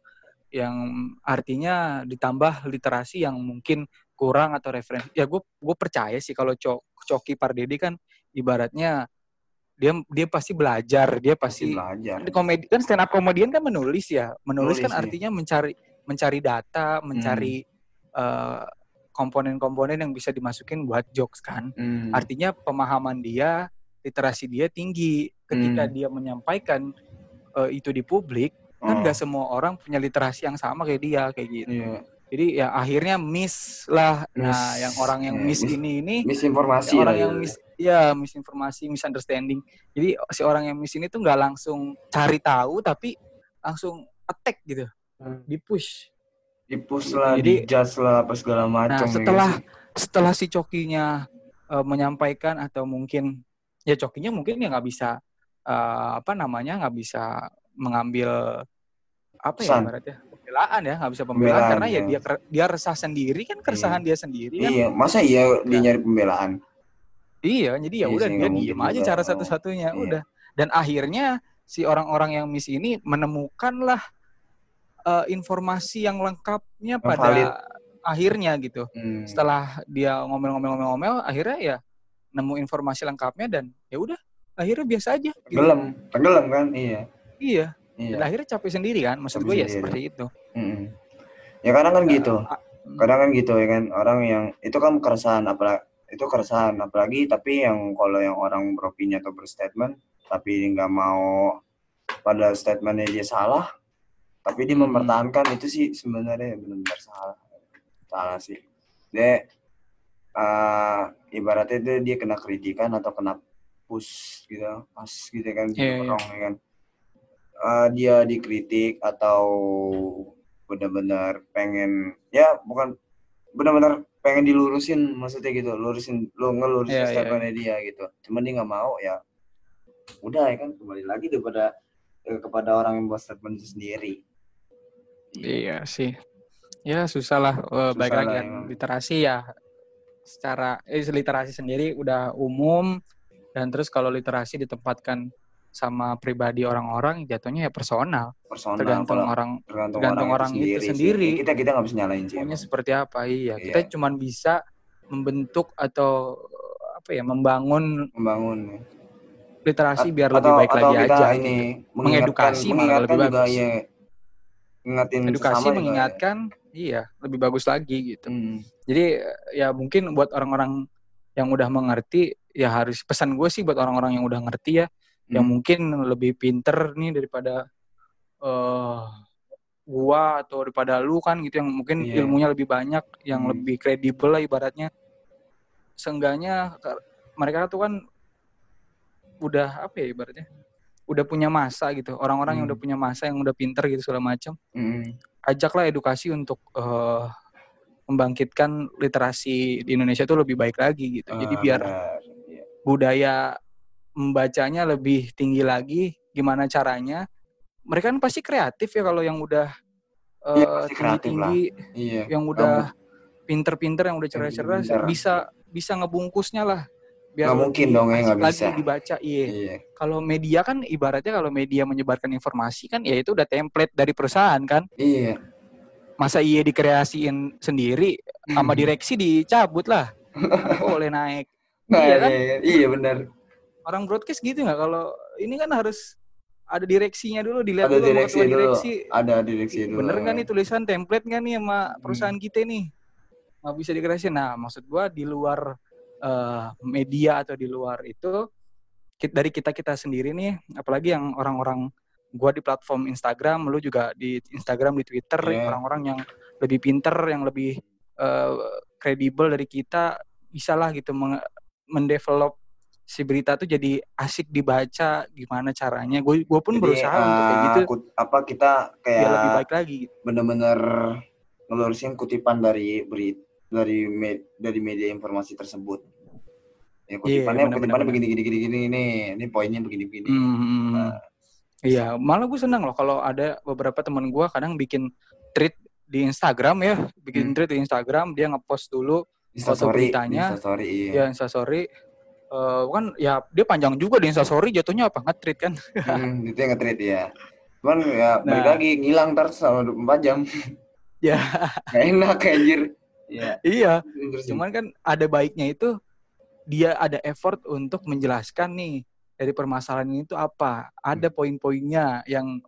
Yang artinya ditambah literasi yang mungkin kurang atau referensi. Ya gue gue percaya sih kalau Cok Coki Pardede kan ibaratnya dia dia pasti belajar, dia Pasti pasti belajar. di komedi kan stand up comedian kan menulis ya menulis, Menulis, kan iya. artinya mencari mencari data mencari eh, komponen-komponen yang bisa dimasukin buat jokes kan Hmm. artinya pemahaman dia literasi dia tinggi ketika Hmm. dia menyampaikan eh, itu di publik kan Oh, nggak semua orang punya literasi yang sama kayak dia kayak gitu Iya. Jadi ya akhirnya miss lah. Nah, Miss. yang orang yang Ya, miss miss- ini ini Misinformasi orang lah yang gitu. mis ya misinformasi, misunderstanding. Jadi si orang yang miss ini tuh nggak langsung cari tahu tapi langsung attack gitu, Hmm. di push. Dipus lah, Jadi- dijudge lah, apa segala macam. Nah, ya setelah sih? setelah si cokinya eh, menyampaikan atau mungkin ya cokinya mungkin ya nggak bisa eh, apa namanya nggak bisa mengambil apa ya ibaratnya pembelaan ya nggak bisa pembelaan Pembelaan, karena ya ya. dia dia resah sendiri kan keresahan dia sendiri kan Iya, masa iya dia Nah. nyari pembelaan? Iya, jadi ya Iya udah dia diem aja juga. cara satu-satunya iya. udah. Dan akhirnya si orang-orang yang miss ini menemukanlah eh, informasi yang lengkapnya pada valid. akhirnya gitu. Hmm. Setelah dia ngomel-ngomel-ngomel-ngomel, akhirnya ya nemu informasi lengkapnya dan ya udah akhirnya biasa aja. Gitu. Tenggelam, tenggelam kan? Iya. Iya. Iya. Dan akhirnya capek sendiri kan. Maksud gue ya sendiri. seperti itu. Mm-mm. Ya kadang kan gitu. Ah, Kadang kan gitu ya kan orang yang itu kan keresahan apalagi itu keresahan apalagi tapi yang kalau yang orang beropini atau berstatement tapi nggak mau pada statementnya dia salah tapi dia mempertahankan itu sih sebenarnya benar-benar salah salah sih dia eh, ibaratnya dia, dia kena kritikan atau kena push gitu pas gitu kan Iya, iya. dorong ya kan Eh, dia dikritik atau benar-benar pengen ya bukan benar-benar pengen dilurusin maksudnya gitu lurusin lu ngelurusin Iya, iya, statementnya dia gitu cuman dia nggak mau ya udah ya kan kembali lagi daripada eh, kepada orang yang buat statement itu sendiri Iya sih. Ya susah lah. Eh, baik Susah lagi lah kan literasi ya secara eh, literasi sendiri udah umum dan terus kalau literasi ditempatkan sama pribadi orang-orang jatuhnya ya personal. personal Tergantung kalau orang tergantung, tergantung orang, orang itu itu sendiri, sendiri. sih. kita kita nggak bisa nyalain sih maunya seperti apa. Iya, kita Iya. cuman bisa membentuk atau apa ya membangun membangun literasi A- biar atau, lebih baik atau lagi kita aja. ini gitu. Mengedukasi malah mengingatkan lebih juga bagus. ya ingatin Edukasi ya. mengingatkan, iya lebih bagus lagi gitu. Hmm. Jadi ya mungkin buat orang-orang yang udah mengerti ya harus pesan gue sih buat orang-orang yang udah ngerti ya yang Hmm. mungkin lebih pinter nih daripada eh gua atau daripada lu kan gitu yang mungkin Iya. ilmunya lebih banyak yang Hmm. lebih kredibel lah ibaratnya seenggaknya mereka tuh kan udah apa ya ibaratnya udah punya masa gitu orang-orang yang Hmm. udah punya masa yang udah pinter gitu segala macam Hmm. ajaklah edukasi untuk eh, membangkitkan literasi di Indonesia tuh lebih baik lagi gitu. Jadi Ah, biar. Iya. budaya membacanya lebih tinggi lagi. Gimana caranya? Mereka kan pasti kreatif ya kalau yang udah Iya, eh, pasti kreatif lah. tinggi-tinggi, Iya. yang udah pinter-pinter, yang udah cerdas-cerdas, bisa bisa ngebungkusnya lah. Biar Nggak mungkin dong ya, nggak lagi bisa. dibaca. Iya. Iya. Kalau media kan ibaratnya kalau media menyebarkan informasi kan ya itu udah template dari perusahaan kan. Iya. masa iya dikreasiin sendiri sama direksi dicabut lah boleh naik Nah, Iya kan? iya, iya benar. Orang broadcast gitu nggak kalau ini kan harus ada direksinya dulu dilihat Ada dulu direksi dulu. direksi Ada direksi dulu. bener nggak nih tulisan template nggak nih sama Hmm. perusahaan kita nih nggak bisa dikreasiin nah maksud gua di luar eh, media atau di luar itu dari kita kita sendiri nih apalagi yang orang-orang gua di platform Instagram lu juga di Instagram di Twitter Iya. orang-orang yang lebih pinter yang lebih eh, kredibel dari kita bisa lah gitu mendevelop si berita tuh jadi asik dibaca gimana caranya gue gue pun Jadi, berusaha untuk kayak eh, gitu kut- apa kita biar lebih kayak baik lagi gitu. bener-bener ngelurusin kutipan dari beri dari me- dari media informasi tersebut. Ya kutipannya bener, kutipannya begini gini gini gini ini ini poinnya begini begini. Hmm. Nah, Iya, malah gue senang loh kalau ada beberapa teman gue kadang bikin tweet di Instagram ya, bikin Hmm. tweet di Instagram, dia ngepost dulu foto Instastory, beritanya, Instastory, iya. ya Instastory, Eh, kan ya dia panjang juga di Instastory, jatuhnya apa nge-tweet kan? Hmm, itu yang nge-tweet ya. Cuman ya balik Nah. lagi ngilang ntar selama 24 jam. Ya. Gak enak anjir. Iya. iya, sih. cuman kan ada baiknya itu dia ada effort untuk menjelaskan nih dari permasalahan ini itu apa, ada Hmm. poin-poinnya yang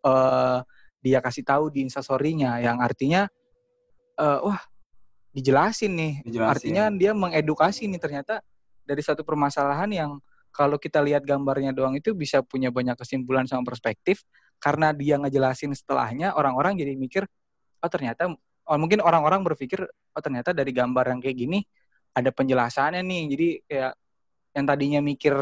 eh dia kasih tahu di Instastory-nya, yang artinya eh wah dijelasin nih Dijelasin. Artinya dia mengedukasi nih ternyata dari satu permasalahan yang kalau kita lihat gambarnya doang itu bisa punya banyak kesimpulan sama perspektif karena dia ngejelasin setelahnya orang-orang jadi mikir oh ternyata oh, mungkin orang-orang berpikir oh ternyata dari gambar yang kayak gini ada penjelasannya nih. Jadi kayak yang tadinya mikir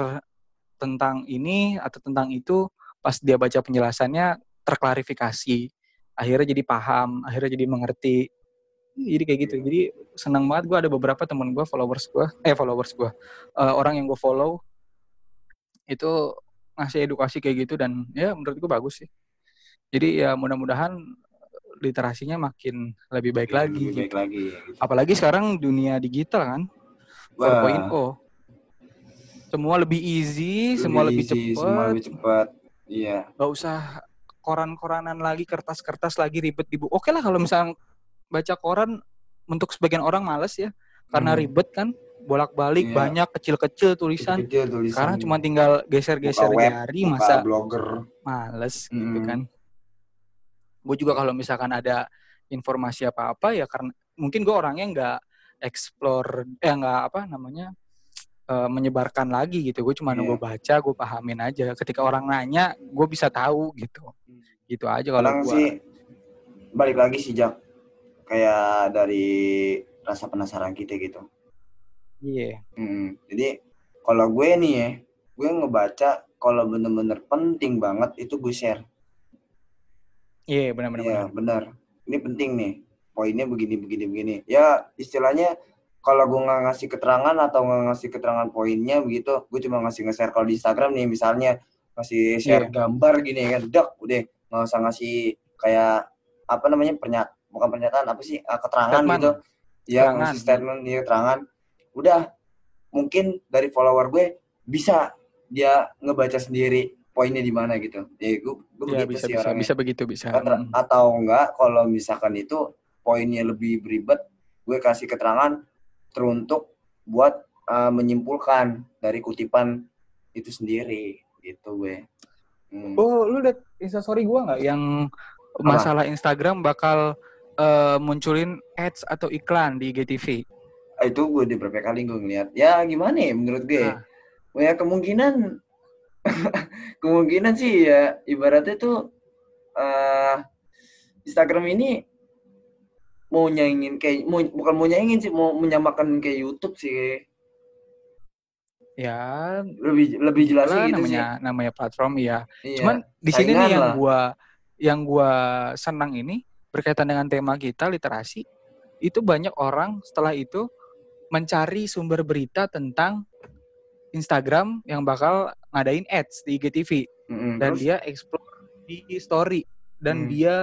tentang ini atau tentang itu pas dia baca penjelasannya terklarifikasi. Akhirnya jadi paham akhirnya jadi mengerti jadi kayak gitu jadi senang banget gue ada beberapa teman gue followers gue eh followers gue uh, orang yang gue follow itu ngasih edukasi kayak gitu dan ya menurut gue bagus sih jadi ya mudah-mudahan literasinya makin lebih baik Lebih lagi baik gitu. lagi. gitu. apalagi sekarang dunia digital kan 4.0 semua lebih easy semua lebih easy, cepat Semua lebih cepat. Iya. nggak usah koran-koranan lagi kertas-kertas lagi ribet di buku oke lah kalau misalnya baca koran untuk sebagian orang males ya karena Hmm. ribet kan bolak-balik Iya. banyak kecil-kecil tulisan Kecil tulisan. sekarang cuma tinggal geser-geser jari masa blogger. males gitu Mm. kan gue juga kalau misalkan ada informasi apa-apa ya karena mungkin gue orangnya nggak explore eh nggak apa namanya eh, menyebarkan lagi gitu gue cuma Iya. nunggu baca gue pahamin aja ketika orang nanya gue bisa tahu gitu gitu aja kalau gue sih balik lagi sih Jak. Kayak dari rasa penasaran kita gitu. iya Hmm, jadi kalau gue nih ya, gue ngebaca kalau bener-bener penting banget itu gue share. iya benar-benar Iya benar. Ini penting nih. Poinnya begini begini begini. Ya istilahnya kalau gue nggak ngasih keterangan atau nggak ngasih keterangan poinnya begitu, gue cuma ngasih nge-share kalau di Instagram nih misalnya ngasih share gambar gini kan, udah udah nggak usah ngasih kayak apa namanya pernyataan bukan pernyataan apa sih ah, keterangan Statement. gitu. Ya Keterangan. ngasih statement dia keterangan. Udah mungkin dari follower gue bisa dia ngebaca sendiri poinnya di mana gitu. Ya gue, gue Iya begitu bisa sih bisa orangnya. bisa begitu bisa Atau, Mm. atau enggak kalau misalkan itu poinnya lebih beribet gue kasih keterangan teruntuk buat uh, menyimpulkan dari kutipan itu sendiri gitu gue Hmm. oh lu liat instastory gue nggak yang masalah Instagram bakal eh, munculin ads atau iklan di IGTV Ah, itu gue udah berapa kali gue ngeliat ya gimana ya menurut gue Nah. ya kemungkinan kemungkinan sih ya ibaratnya tuh uh, Instagram ini mau nyaingin kayak mau, bukan mau nyaingin sih mau menyamakan kayak YouTube sih ya lebih lebih jelasnya lah gitu namanya namanya platform ya sih Iya. Cuman di sini nih yang lah. gua yang gua senang ini berkaitan dengan tema kita literasi itu banyak orang setelah itu mencari sumber berita tentang Instagram yang bakal ngadain ads di IGTV Mm-mm. dan Terus, dia explore di story dan Hmm. dia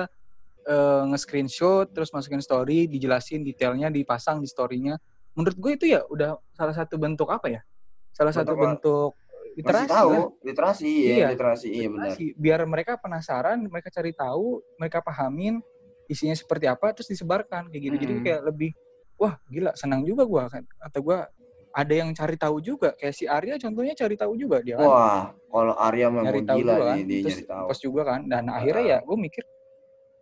eh, nge-screenshot terus masukin story dijelasin detailnya dipasang di storynya menurut gue itu ya udah salah satu bentuk apa ya salah satu Bentuk apa? bentuk masih literasi tahu lah. literasi iya, Iya. literasi iya benar Literasi. biar mereka penasaran mereka cari tahu mereka pahamin isinya seperti apa terus disebarkan kayak gitu. Jadi Mm. kayak lebih wah gila senang juga gua kan. Atau gua ada yang cari tahu juga. Kayak si Arya contohnya cari tahu juga dia kan. Wah kalau Arya memang nyari tahu gila juga kan nih dia terus nyari tahu. pas juga kan. Dan Ah. akhirnya ya gue mikir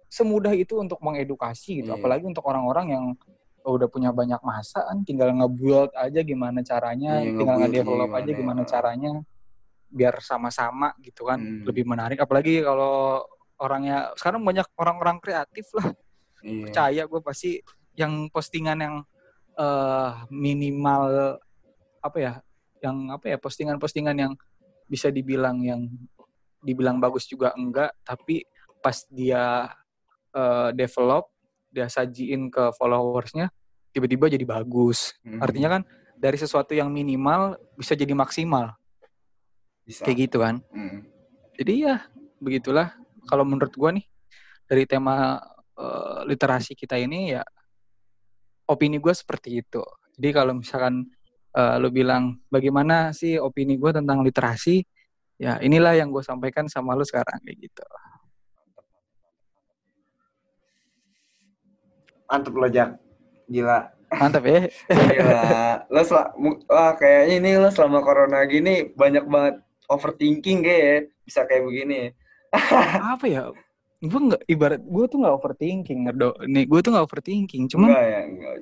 semudah itu untuk mengedukasi gitu. Iya. apalagi untuk orang-orang yang udah punya banyak masa kan tinggal nge-build aja gimana caranya Iya, tinggal nge-develop gimana aja gimana. caranya biar sama-sama gitu kan. Hmm. lebih menarik. Apalagi kalau orangnya. Sekarang banyak orang-orang kreatif lah. Iya. percaya gue pasti yang postingan yang eh, minimal apa ya yang apa ya postingan-postingan yang bisa dibilang yang dibilang bagus juga enggak tapi pas dia eh, develop dia sajiin ke followersnya tiba-tiba jadi bagus. Mm. artinya kan dari sesuatu yang minimal bisa jadi maksimal. Bisa. Kayak gitu kan? Mm. jadi ya begitulah kalau menurut gua nih dari tema eh, literasi kita ini ya opini gue seperti itu. Jadi kalau misalkan eh, lu bilang bagaimana sih opini gue tentang literasi? Ya inilah yang gue sampaikan sama lu sekarang kayak gitu. Mantep lo Jak gila. Mantap ya. Gila. Lo wah kayaknya ini lo selama corona gini banyak banget overthinking kayak ya. bisa kayak begini apa ya? Gue nggak ibarat gue tuh nggak overthinking do nih gue tuh nggak overthinking cuman enggak ya enggak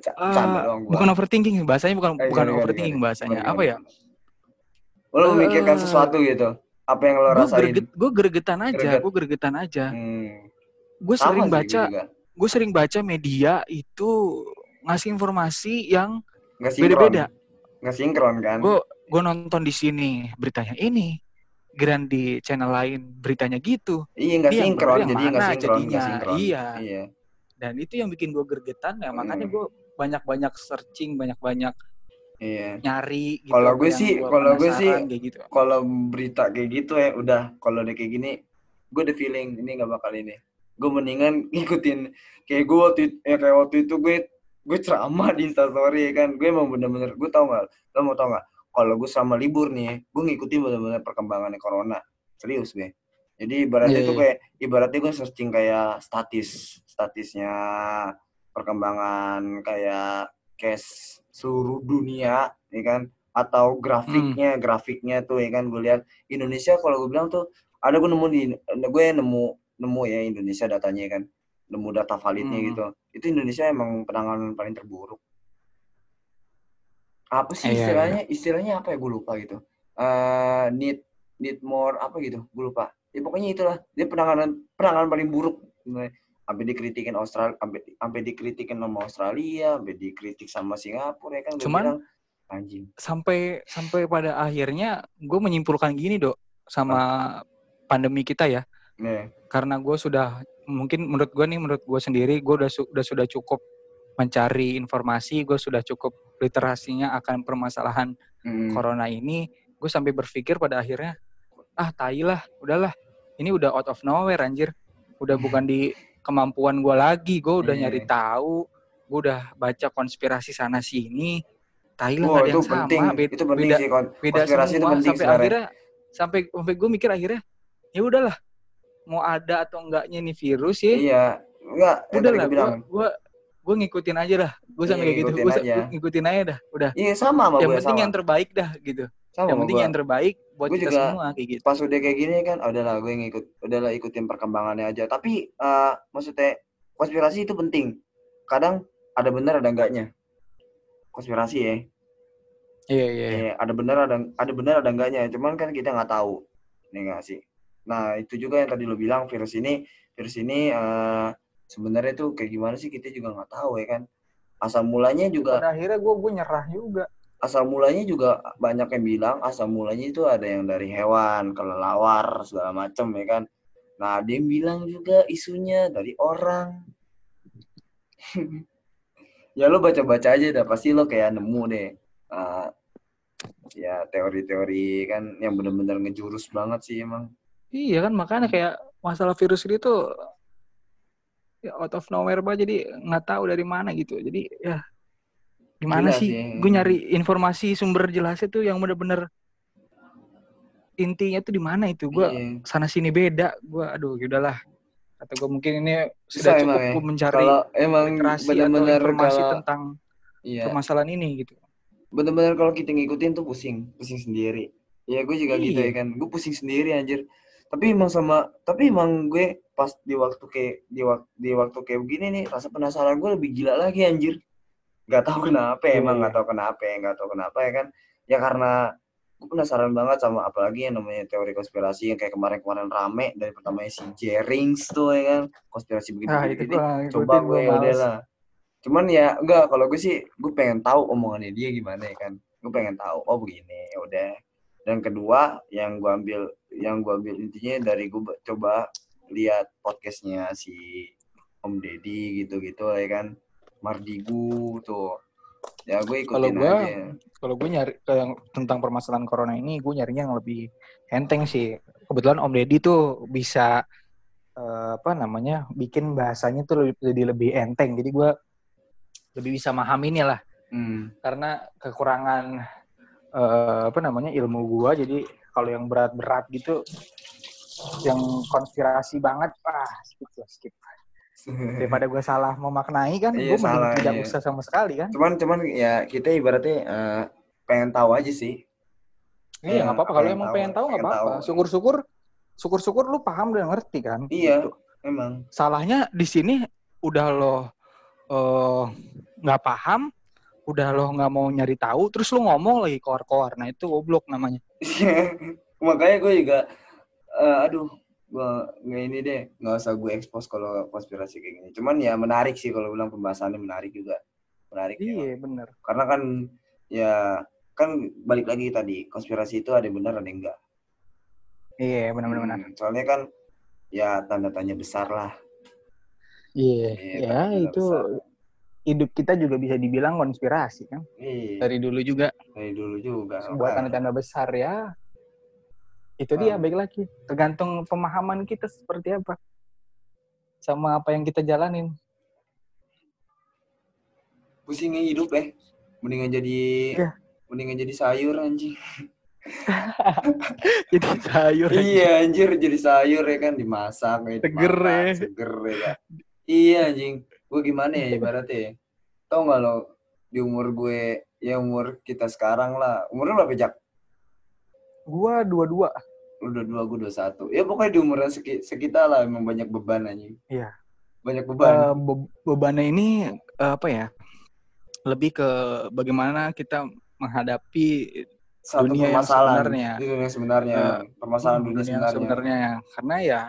gua. bukan overthinking bahasanya bukan Eh, bukan gimana, overthinking gimana? bahasanya. Gimana, apa ya? Lo memikirkan Eh, sesuatu gitu apa yang lo gue rasain? greget gue gregetan aja Greget. gue gregetan aja. Hmm. gue sering gua baca gue sering baca media itu ngasih informasi yang beda-beda. nggak sinkron kan? Gue gue nonton di sini beritanya ini, Grand di channel lain beritanya gitu. iya nggak yang sinkron jadi nggak sinkron jadinya? sinkron Iya. iya Dan itu yang bikin gue gergetan ya makanya Hmm. gue banyak-banyak searching, banyak-banyak iya nyari gitu. Kalau gue sih- kalau gue sih- gitu. kalau berita kayak gitu ya udah kalau udah kayak gini gue udah feeling ini nggak bakal ini gue mendingan ngikutin kayak gue waktu itu, ya kayak waktu itu gue gue ceramah di instastory ya kan gue emang bener-bener gue tau nggak lo mau tau nggak kalau gue selama libur nih gue ngikutin bener-bener perkembangannya corona. Serius gue jadi ibaratnya Iya, tuh iya. kayak ibaratnya gue searching kayak statis statisnya perkembangan kayak case seluruh dunia ya kan? Atau grafiknya grafiknya tuh ya kan? Gue lihat Indonesia kalau gue bilang tuh ada gue nemu di gue nemu nemu ya Indonesia datanya ya kan? Nemu data validnya Hmm. gitu. Itu Indonesia emang penanganan paling terburuk apa sih Iya, iya. istilahnya? istilahnya apa ya? Gue lupa gitu. Eh need need more apa gitu? Gue lupa. Ya pokoknya itulah. Dia penanganan penanganan paling buruk. Sampai dikritikin Australia sampai sampai dikritikin sama Australia sampai dikritik sama Singapura ya kan? Gue Cuman- bilang anjing. sampai sampai pada akhirnya gue menyimpulkan gini dok sama pandemi kita ya. Nih karena gue sudah mungkin menurut gue nih menurut gue sendiri gue udah su- udah sudah cukup mencari informasi gue sudah cukup literasinya akan permasalahan Mm. corona ini. Gue sampai berpikir pada akhirnya ah tai lah udahlah. Ini udah out of nowhere anjir. Udah bukan di kemampuan gue lagi gue udah Iya. nyari tahu gue udah baca konspirasi sana sini. Tai lah nggak ada itu yang penting. Sama Be- itu penting beda sih kon- beda konspirasi itu semua. penting sampai sebenarnya. akhirnya sampai sampai gue mikir akhirnya ya udahlah. Mau ada atau enggaknya nih virus ya iya. Enggak yang udah tadi lah gue gue ngikutin aja dah. Gue sampai Iya, kayak gitu. Gue ngikutin aja. dah. Udah. Iya sama sama yang gue penting sama. yang terbaik dah gitu. Sama yang penting gue yang terbaik buat Gua kita juga- semua kayak gitu. pas udah kayak gini kan udahlah gue ngikut udahlah ikutin perkembangannya aja. Tapi eh, maksudnya konspirasi itu penting. Kadang ada benar ada enggaknya. Konspirasi ya. Iya iya iya. Iya, ada benar ada ada benar ada enggaknya. Cuman kan kita nggak tahu. Ini enggak sih? Nah itu juga yang tadi lo bilang virus ini virus ini eh, sebenarnya tuh kayak gimana sih kita juga nggak tahu ya kan. Asal mulanya juga pada akhirnya gue gue nyerah juga. Asal mulanya juga banyak yang bilang asal mulanya itu ada yang dari hewan kelelawar segala macam ya kan. Nah ada yang bilang juga isunya dari orang. Ya lo baca-baca aja dah pasti lo kayak nemu deh. Eh, ya teori-teori kan yang bener-bener ngejurus banget sih emang. Iya kan makanya kayak masalah virus ini tuh out of nowhere banget jadi nggak tahu dari mana gitu. Jadi ya gimana Gila sih? sih. gue nyari informasi sumber jelasnya tuh yang bener-bener intinya tuh di mana itu. Gue Iya. sana sini beda. Gue aduh yaudahlah atau gue mungkin ini sudah emang cukup ya. gue mencari kalau emang atau bener-bener informasi kalau tentang iya. permasalahan ini gitu. Bener-bener kalau kita ngikutin tuh pusing. Pusing sendiri. Ya gue juga gitu Iya. ya kan. Gue pusing sendiri anjir tapi emang sama tapi emang gue pas di waktu kayak di waktu di waktu kayak begini nih rasa penasaran gue lebih gila lagi anjir. Nggak tahu kenapa ya, emang nggak tahu kenapa ya nggak tahu kenapa ya kan. Ya karena gue penasaran banget sama apalagi yang namanya teori konspirasi yang kayak kemarin-kemarin rame dari pertamanya si Jerings tuh ya kan konspirasi begitu nah itu begini gue coba gue ya udah lah cuman ya enggak kalau gue sih gue pengen tahu omongannya dia gimana ya kan. Gue pengen tahu oh begini ya udah dan kedua yang gue ambil yang gue ambil intinya dari gue ba- coba lihat podcastnya si Om Deddy gitu-gitu ya kan? Mardigu tuh. Ya gue ikutin Kalau gua, aja. kalau gue nyari yang tentang permasalahan corona ini gue nyarinya yang lebih enteng sih. Kebetulan Om Deddy tuh bisa eh, apa namanya bikin bahasanya tuh lebih, lebih lebih enteng. Jadi gue lebih bisa memahaminya lah. Hmm. karena kekurangan eh, apa namanya ilmu gua. Jadi kalau yang berat-berat gitu yang konspirasi banget ah skip lah skip. Daripada gue salah memaknai kan Iya, gue salah, tidak iya. usah sama sekali kan. Cuman cuman ya kita ibaratnya eh, pengen tahu aja sih. Iya Iya, nggak apa-apa. Kalau emang tahu, pengen tahu nggak apa-apa. syukur-syukur syukur-syukur lu paham dan ngerti kan iya Gitu. emang. Salahnya di sini udah lo eh, nggak paham udah lo nggak mau nyari tahu terus lo ngomong lagi koar-koar nah itu goblok namanya makanya gue juga eh, aduh gue nggak ini deh nggak usah gue expose kalau konspirasi kayak gini cuman ya menarik sih kalau bilang pembahasannya menarik juga menarik Iya bener. karena kan ya kan balik lagi tadi konspirasi itu ada yang benar ada yang enggak Iya benar-benar. benar. Hmm, soalnya kan ya tanda tanya besar lah Iya. Iya, Ya itu besar. Hidup kita juga bisa dibilang konspirasi kan. Iya, Dari dulu juga dari dulu juga sebuah tanda-tanda besar ya. Itu dia Ah. baik lagi. Tergantung pemahaman kita seperti apa. Sama apa yang kita jalanin. pusingnya hidup eh mendingan jadi Iya. mendingan jadi sayur anjing Jadi sayur. iya anjir jadi sayur ya kan dimasak ya Seger dimakan, ya. seger ya kan iya anjing gue gimana ya ibaratnya ya tau gak lo di umur gue ya umur kita sekarang lah umurnya berapa jak Gua dua-dua. lu udah dua gue dua satu ya pokoknya di umuran seki, sekitar lah emang banyak beban anjing Iya. banyak beban Eh, be- bebannya ini eh, apa ya? Lebih ke bagaimana kita menghadapi satu dunia yang sebenarnya. di dunia sebenarnya Eh, permasalahan dunia, yang sebenarnya, sebenarnya. Karena ya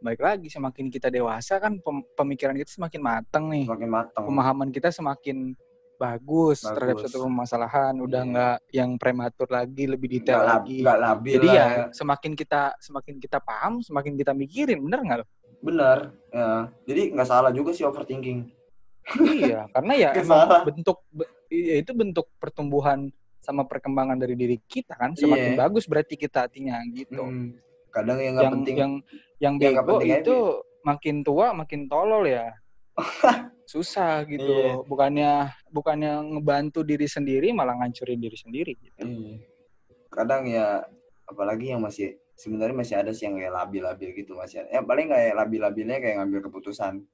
baik lagi semakin kita dewasa kan pem- pemikiran kita semakin matang nih. semakin matang Pemahaman kita semakin bagus, terhadap Bagus. suatu permasalahan, udah Iya. nggak yang prematur lagi, lebih detail lab, lagi. nggak labil Jadi lah ya semakin kita semakin kita paham, semakin kita mikirin, bener nggak lo? benar ya jadi nggak salah juga sih overthinking iya, karena ya bentuk be- iya, itu bentuk pertumbuhan sama perkembangan dari diri kita kan semakin Iya. bagus berarti kita artinya gitu. Hmm, kadang yang nggak penting yang yang nggak bego penting aja, itu makin tua makin tolol ya. Susah gitu. Iya. Bukannya bukannya ngebantu diri sendiri malah ngancurin diri sendiri gitu. Iya. kadang ya apalagi yang masih sebenarnya masih ada sih yang kayak labil-labil gitu masih ada. Ya paling kayak labil-labilnya kayak ngambil keputusan.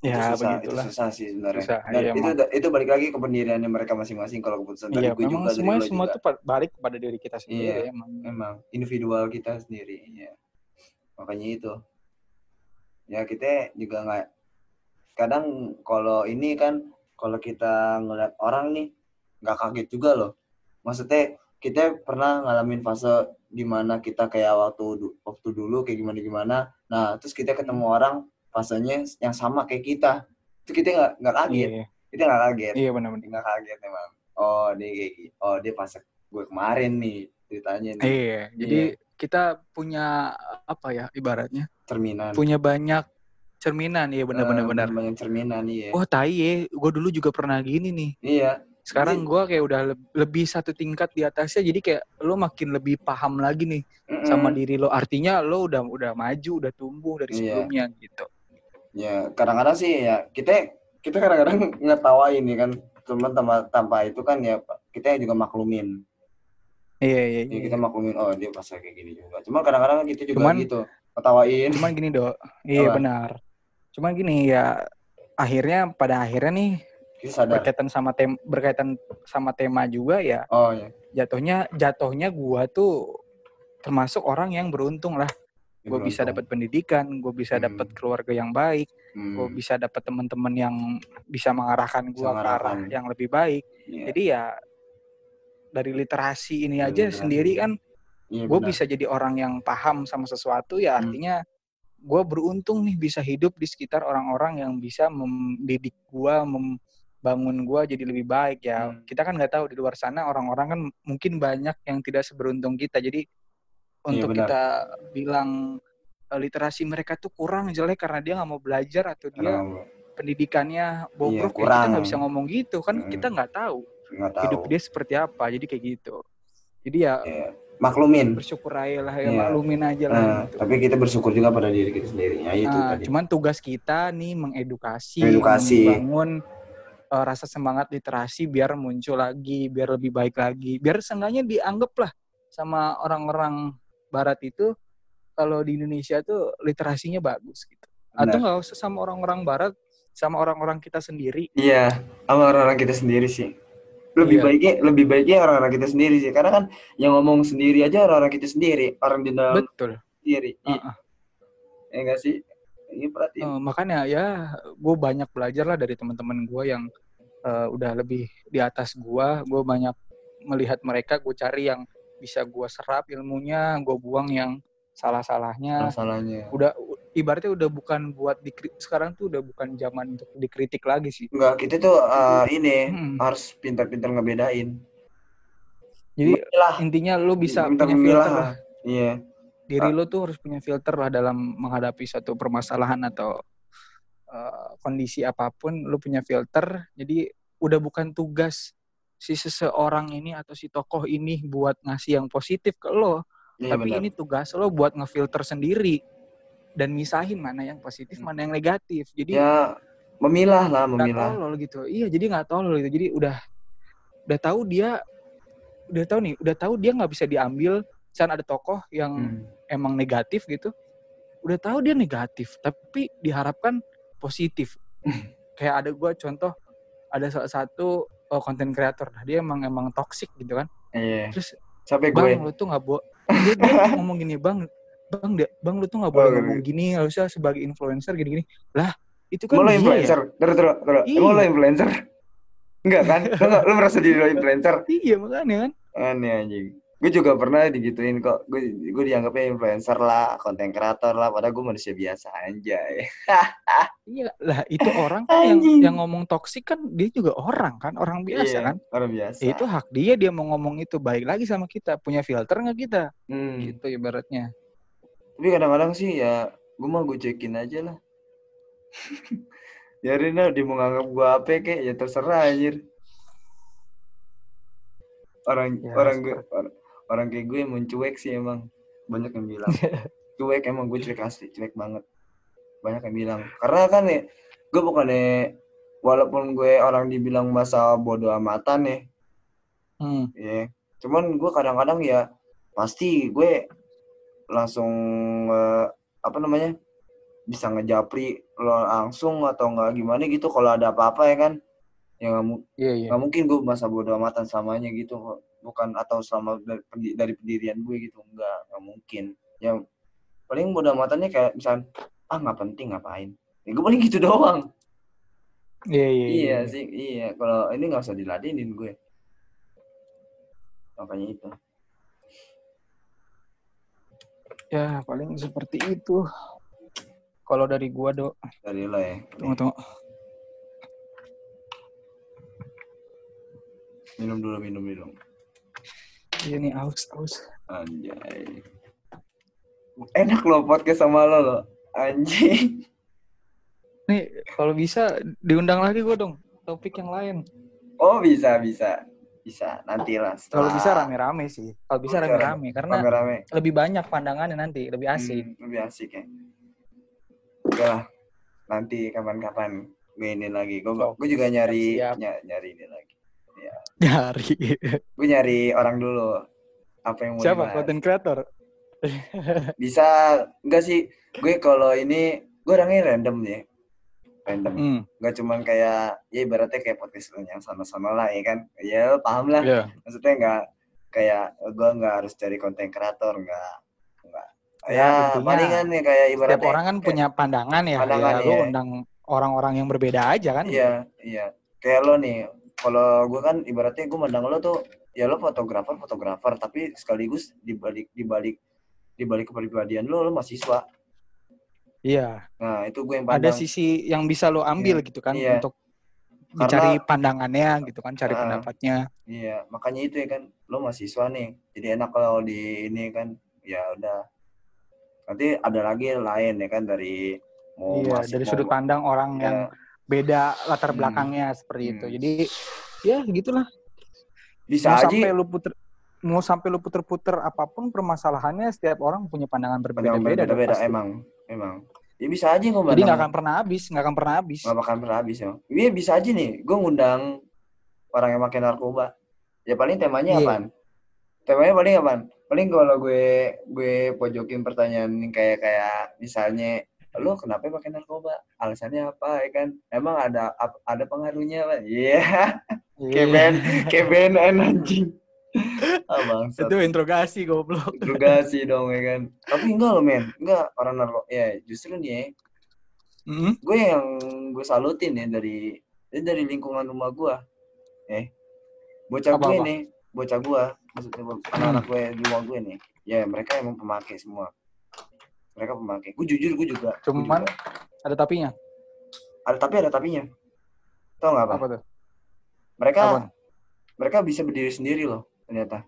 Ya itu susah, itu susah sih sebenarnya. Susah, Dan iya, itu emang. itu balik lagi ke pendiriannya mereka masing-masing kalau keputusan dari Iya, gue juga dari semuanya lo semua juga. itu balik kepada diri kita sendiri Iya. emang. Emang individual kita sendiri. Ya. Makanya itu. Ya kita juga nggak kadang kalau ini kan kalau kita ngeliat orang nih nggak kaget juga loh. Maksudnya kita pernah ngalamin fase di mana kita kayak waktu waktu dulu kayak gimana gimana. Nah terus kita ketemu orang fasenya yang sama kayak kita. Itu kita nggak nggak kaget. Iya, Kita nggak kaget. iya benar-benar. Nggak kaget emang. Oh dia kayak. Oh dia fase gue kemarin nih ceritanya nih. Iya, jadi kita punya apa ya ibaratnya? Cerminan. Punya banyak cerminan, iya benar-benar Eh, benar. banyak cerminan iya. Oh, tai ya, gue dulu juga pernah gini nih. Iya. Sekarang gue kayak udah leb- lebih satu tingkat di atasnya, jadi kayak lo makin lebih paham lagi nih Mm-mm. sama diri lo. Artinya lo udah udah maju, udah tumbuh dari Iya. sebelumnya gitu. Ya kadang-kadang sih ya kita kita kadang-kadang ngetawain nih kan teman tanpa tanpa itu kan ya kita juga maklumin. Iya iya. Ya, iya. kita maklumin oh dia pas kayak gini juga. Cuma kadang-kadang kita juga Cuman- gitu ketawain. Cuman gini dok, iya Apa? benar. Cuman gini ya, akhirnya pada akhirnya nih Kita sadar. berkaitan sama tem berkaitan sama tema juga ya Oh ya. jatuhnya jatuhnya gua tuh termasuk orang yang beruntung lah. Gue bisa dapat pendidikan, gue bisa Hmm. dapat keluarga yang baik, Hmm, gue bisa dapat teman-teman yang bisa mengarahkan gue ke arah yang lebih baik. iya. Jadi ya dari literasi ini Dari aja literasi. sendiri kan Iya, gue benar. bisa jadi orang yang paham sama sesuatu ya Hmm. artinya gue beruntung nih bisa hidup di sekitar orang-orang yang bisa mendidik gue membangun gue jadi lebih baik ya Hmm. kita kan nggak tahu di luar sana orang-orang kan mungkin banyak yang tidak seberuntung kita jadi untuk benar. kita bilang eh, literasi mereka tuh kurang jelek karena dia nggak mau belajar atau dia pendidikannya bobrok ya kita Iya, kurang. nggak bisa ngomong gitu kan Hmm. kita nggak tahu nggak tahu. hidup dia seperti apa jadi kayak gitu jadi ya Iya. Maklumin. bersyukur aja lah ya Iya. maklumin aja lah Nah, gitu. tapi kita bersyukur juga pada diri kita sendiri. Ya itu Nah, tadi. cuman tugas kita nih mengedukasi, Mengedukasi. membangun eh, rasa semangat literasi biar muncul lagi, biar lebih baik lagi, biar seenggaknya dianggap lah sama orang-orang barat itu kalau di Indonesia tuh literasinya bagus gitu. Atau Benar. nggak usah sama orang-orang barat, sama orang-orang kita sendiri. Iya, sama orang-orang kita sendiri sih. Lebih Iya. baiknya lebih baiknya orang-orang kita sendiri sih. Karena kan yang ngomong sendiri aja orang-orang kita sendiri, orang di dalam Betul. sendiri. Iya Heeh. ya enggak sih? Ini perhatiin. Eh, makanya ya gue banyak belajar lah dari teman-teman gue yang eh, udah lebih di atas gue gue banyak melihat mereka gue cari yang bisa gue serap ilmunya gue buang yang salah-salahnya masalahnya udah ibaratnya udah bukan buat dikri- sekarang tuh udah bukan zaman untuk dikritik lagi sih. Enggak kita tuh uh, ini Hmm. harus pintar-pintar ngebedain. Jadi lah intinya lu bisa pintar punya memilah filter lah. lah. Iya. Diri Ah. lu tuh harus punya filter lah dalam menghadapi satu permasalahan atau uh, kondisi apa pun lu punya filter. Jadi udah bukan tugas si seseorang ini atau si tokoh ini buat ngasih yang positif ke lo. Iya tapi benar. ini tugas lo buat ngefilter sendiri dan misahin mana yang positif Hmm. mana yang negatif. Jadi ya memilah lah memilah. tolol gitu. Iya jadi nggak tolol gitu. Jadi udah udah tahu dia udah tahu nih udah tahu dia nggak bisa diambil. Misalnya ada tokoh yang Hmm. emang negatif gitu udah tahu dia negatif tapi diharapkan positif. Kayak ada gua contoh ada salah satu oh, konten kreator nah, dia emang emang toxic gitu kan. Iya. Terus sampai gue. bang lu tuh nggak boleh dia, dia ngomong gini bang bang dia- bang lu tuh nggak boleh Oh, ngomong gini harusnya sebagai influencer gini gini lah itu kan lo dia ya. influencer? Terus, terus, terus. Emang lo Iya. influencer? Enggak kan? Lo, merasa diri lo influencer? iya makanya kan Aneh anjing. Gue juga pernah digituin kok. Gue gue dianggapnya influencer lah, konten kreator lah. Padahal gue manusia biasa anjay. iya lah itu orang kan yang yang ngomong toksik kan dia juga orang kan orang biasa Iya, kan Orang biasa. Ya, itu hak dia dia mau ngomong itu baik lagi sama kita punya filter nggak kita Hmm. gitu ibaratnya Tapi kadang-kadang sih ya gue mah gue cekin aja lah. Biarin lah dia mau nganggap gue apa kek ya terserah anjir. Orang Ya, orang gue orang, orang kayak gue emang cuek sih emang. Banyak yang bilang. cuek emang gue cuek asli, cuek banget. Banyak yang bilang. Karena kan ya gue bukannya walaupun gue orang dibilang masa bodoh amatan ya, hmm. ya. Cuman gue kadang-kadang ya pasti gue langsung eh, apa namanya bisa ngejapri lo langsung atau enggak gimana gitu kalau ada apa-apa ya kan? Ya nggak mu- iya iya. nggak mungkin gue masa bodoh amatan selamanya gitu bukan atau selama dari, dari pendirian gue gitu enggak nggak mungkin. Ya paling bodoh amatannya kayak misal ah nggak penting ngapain? Ya gue paling gitu doang. Iya iya, iya. sih iya. Kalau ini nggak usah diladenin gue. Makanya itu ya paling seperti itu. Kalau dari gua do dari lo ya. Tunggu tunggu. Minum dulu minum minum. Iya nih aus aus. Anjay. Enak lo podcast sama lo lo anjing. Nih kalau bisa diundang lagi gua dong. Topik yang lain. Oh bisa bisa bisa nanti lah kalau setelah bisa rame-rame sih. Kalau bisa rame-rame karena rame-rame. lebih banyak pandangannya nanti lebih asik. Hmm, lebih asik ya. Oke lah nanti kapan-kapan ini lagi. Gue gue juga nyari siap. ny- nyari ini lagi. Dari gue nyari orang dulu apa yang mau siapa? dibahas. konten kreator bisa enggak sih. Gue kalau ini gue orangnya random ya random. Hmm. Nggak cuman kayak ya ibaratnya kayak podcast yang sama-sama lah ya kan? Ya lo paham lah. Ya maksudnya nggak kayak gue nggak harus cari konten kreator nggak nggak. Ya, ya, palingan nih kayak ibaratnya setiap orang kan kayak- punya pandangan ya Pandangan, ya lu iya. undang orang-orang yang berbeda aja kan? Iya iya. Kayak lo nih kalau gue kan ibaratnya gue mandang lo tuh ya lo fotografer fotografer tapi sekaligus dibalik dibalik dibalik kepribadian lo lo mahasiswa iya nah itu gue yang ada pandang sisi yang bisa lo ambil gitu kan Iya. untuk Karena- mencari pandangannya gitu kan cari Ah. pendapatnya iya makanya itu ya kan lo mahasiswa nih jadi enak kalau di ini kan ya udah nanti ada lagi lain ya kan dari mau iya masih- dari mau- sudut pandang orang Iya. yang beda latar Hmm. belakangnya seperti itu Hmm. jadi ya gitulah bisa mau aja sampai lu puter mau sampai lu puter-puter apa pun permasalahannya setiap orang punya pandangan berbeda-beda pasti. emang emang ya bisa aja gue jadi nggak akan pernah habis nggak akan pernah habis. Nggak bakal pernah habis ya. Iya bisa aja nih. Gue ngundang orang yang pakai narkoba. Ya paling temanya Iya. apaan? Temanya paling apaan? Paling kalau gue gue pojokin pertanyaan yang kayak kayak misalnya lo kenapa pakai narkoba? Alasannya apa? Ya kan? Emang ada ada pengaruhnya pak. Iya. Iya. BN kayak BNN anjing ah bangsat itu interogasi goblok interogasi dong ya kan tapi enggak loh men enggak orang narkoba ya justru nih ya Mm. gue yang gue salutin ya dari dari lingkungan rumah gue eh bocah gue nih bocah gue maksudnya bo- anak-anak gue di rumah gue nih ya mereka emang pemakai semua mereka pemakai gue jujur gue juga gua Cuman juga. ada tapinya. ada tapi ada tapinya tau nggak apa? Apa tuh? mereka Apaan? mereka bisa berdiri sendiri loh ternyata.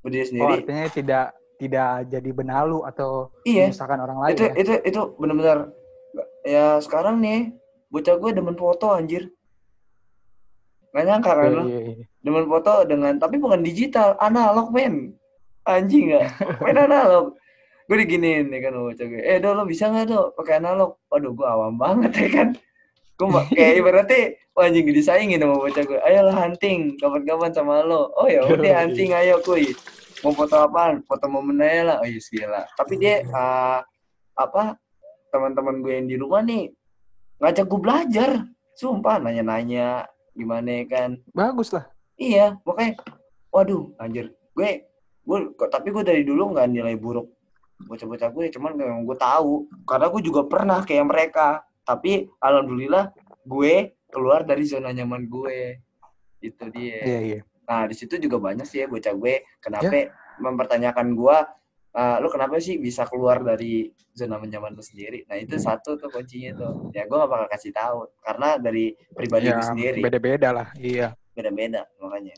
Berdiri Oh, sendiri. artinya tidak tidak jadi benalu atau iya. menyusahkan orang lain. itu ya? itu itu benar-benar ya sekarang nih bocah gue demen foto anjir. Nggak nyangka kan Iya, lo iya, iya. demen foto dengan tapi bukan digital analog men. Anjing nggak? Main analog. Gue diginiin nih kan bocah gue. Eh do lo bisa nggak do pakai analog? Waduh gue awam banget ya kan gue kayak ibaratnya wah anjing disaingin sama bocah gue ayolah hunting kapan-kapan sama lo. Oh ya udah hunting ayo kuy mau foto apaan? Foto momen aja lah. Oh iya gila. Tapi dia ah, apa teman-teman gue yang di rumah nih ngajak gue belajar. Sumpah nanya-nanya gimana ya kan. Bagus lah. Iya, makanya waduh, anjir. Gue gue kok tapi gue dari dulu nggak nilai buruk bocah-bocah gue, cuman memang gue tahu. Karena gue juga pernah kayak mereka. Tapi alhamdulillah gue keluar dari zona nyaman gue. Itu dia. Iya, iya. Nah, di situ juga banyak sih ya bocah gue kenapa mempertanyakan gue "Ah, lu kenapa sih bisa keluar dari zona nyaman lu sendiri? Nah, itu satu tuh kuncinya tuh. Ya gue gak bakal kasih tahu karena dari pribadi Ya, gue sendiri beda-beda lah. Iya. beda-beda makanya.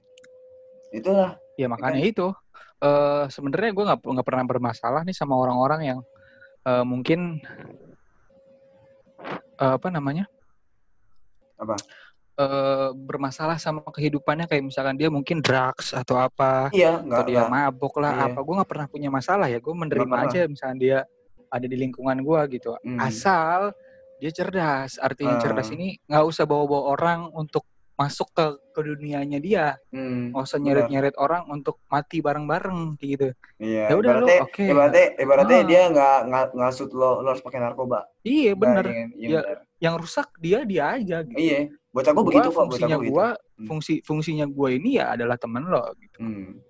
Itulah Ya makanya itu. eh sebenarnya gue nggak nggak pernah bermasalah nih sama orang-orang yang eh, mungkin eh, apa namanya? Apa? Eh, bermasalah sama kehidupannya kayak misalkan dia mungkin drugs atau apa Iya, atau dia nggak. mabuk lah Iya. apa gue nggak pernah punya masalah ya gue menerima aja misalkan dia ada di lingkungan gue gitu Hmm. asal dia cerdas artinya Ah. cerdas ini nggak usah bawa-bawa orang untuk masuk ke ke dunianya dia Hmm, nggak usah benar. nyeret-nyeret orang untuk mati bareng-bareng kayak gitu Iya. Ya udah ibaratnya, oke. ibaratnya, ibaratnya Ah. dia nggak nggak ngasut lo, lo harus pakai narkoba. iya kan? Iya, Ya, benar. yang rusak dia dia aja gitu Iya. Bocah gue Gua begitu kok, fungsinya gue gua Hmm. fungsi fungsinya gue ini ya adalah temen lo gitu Hmm.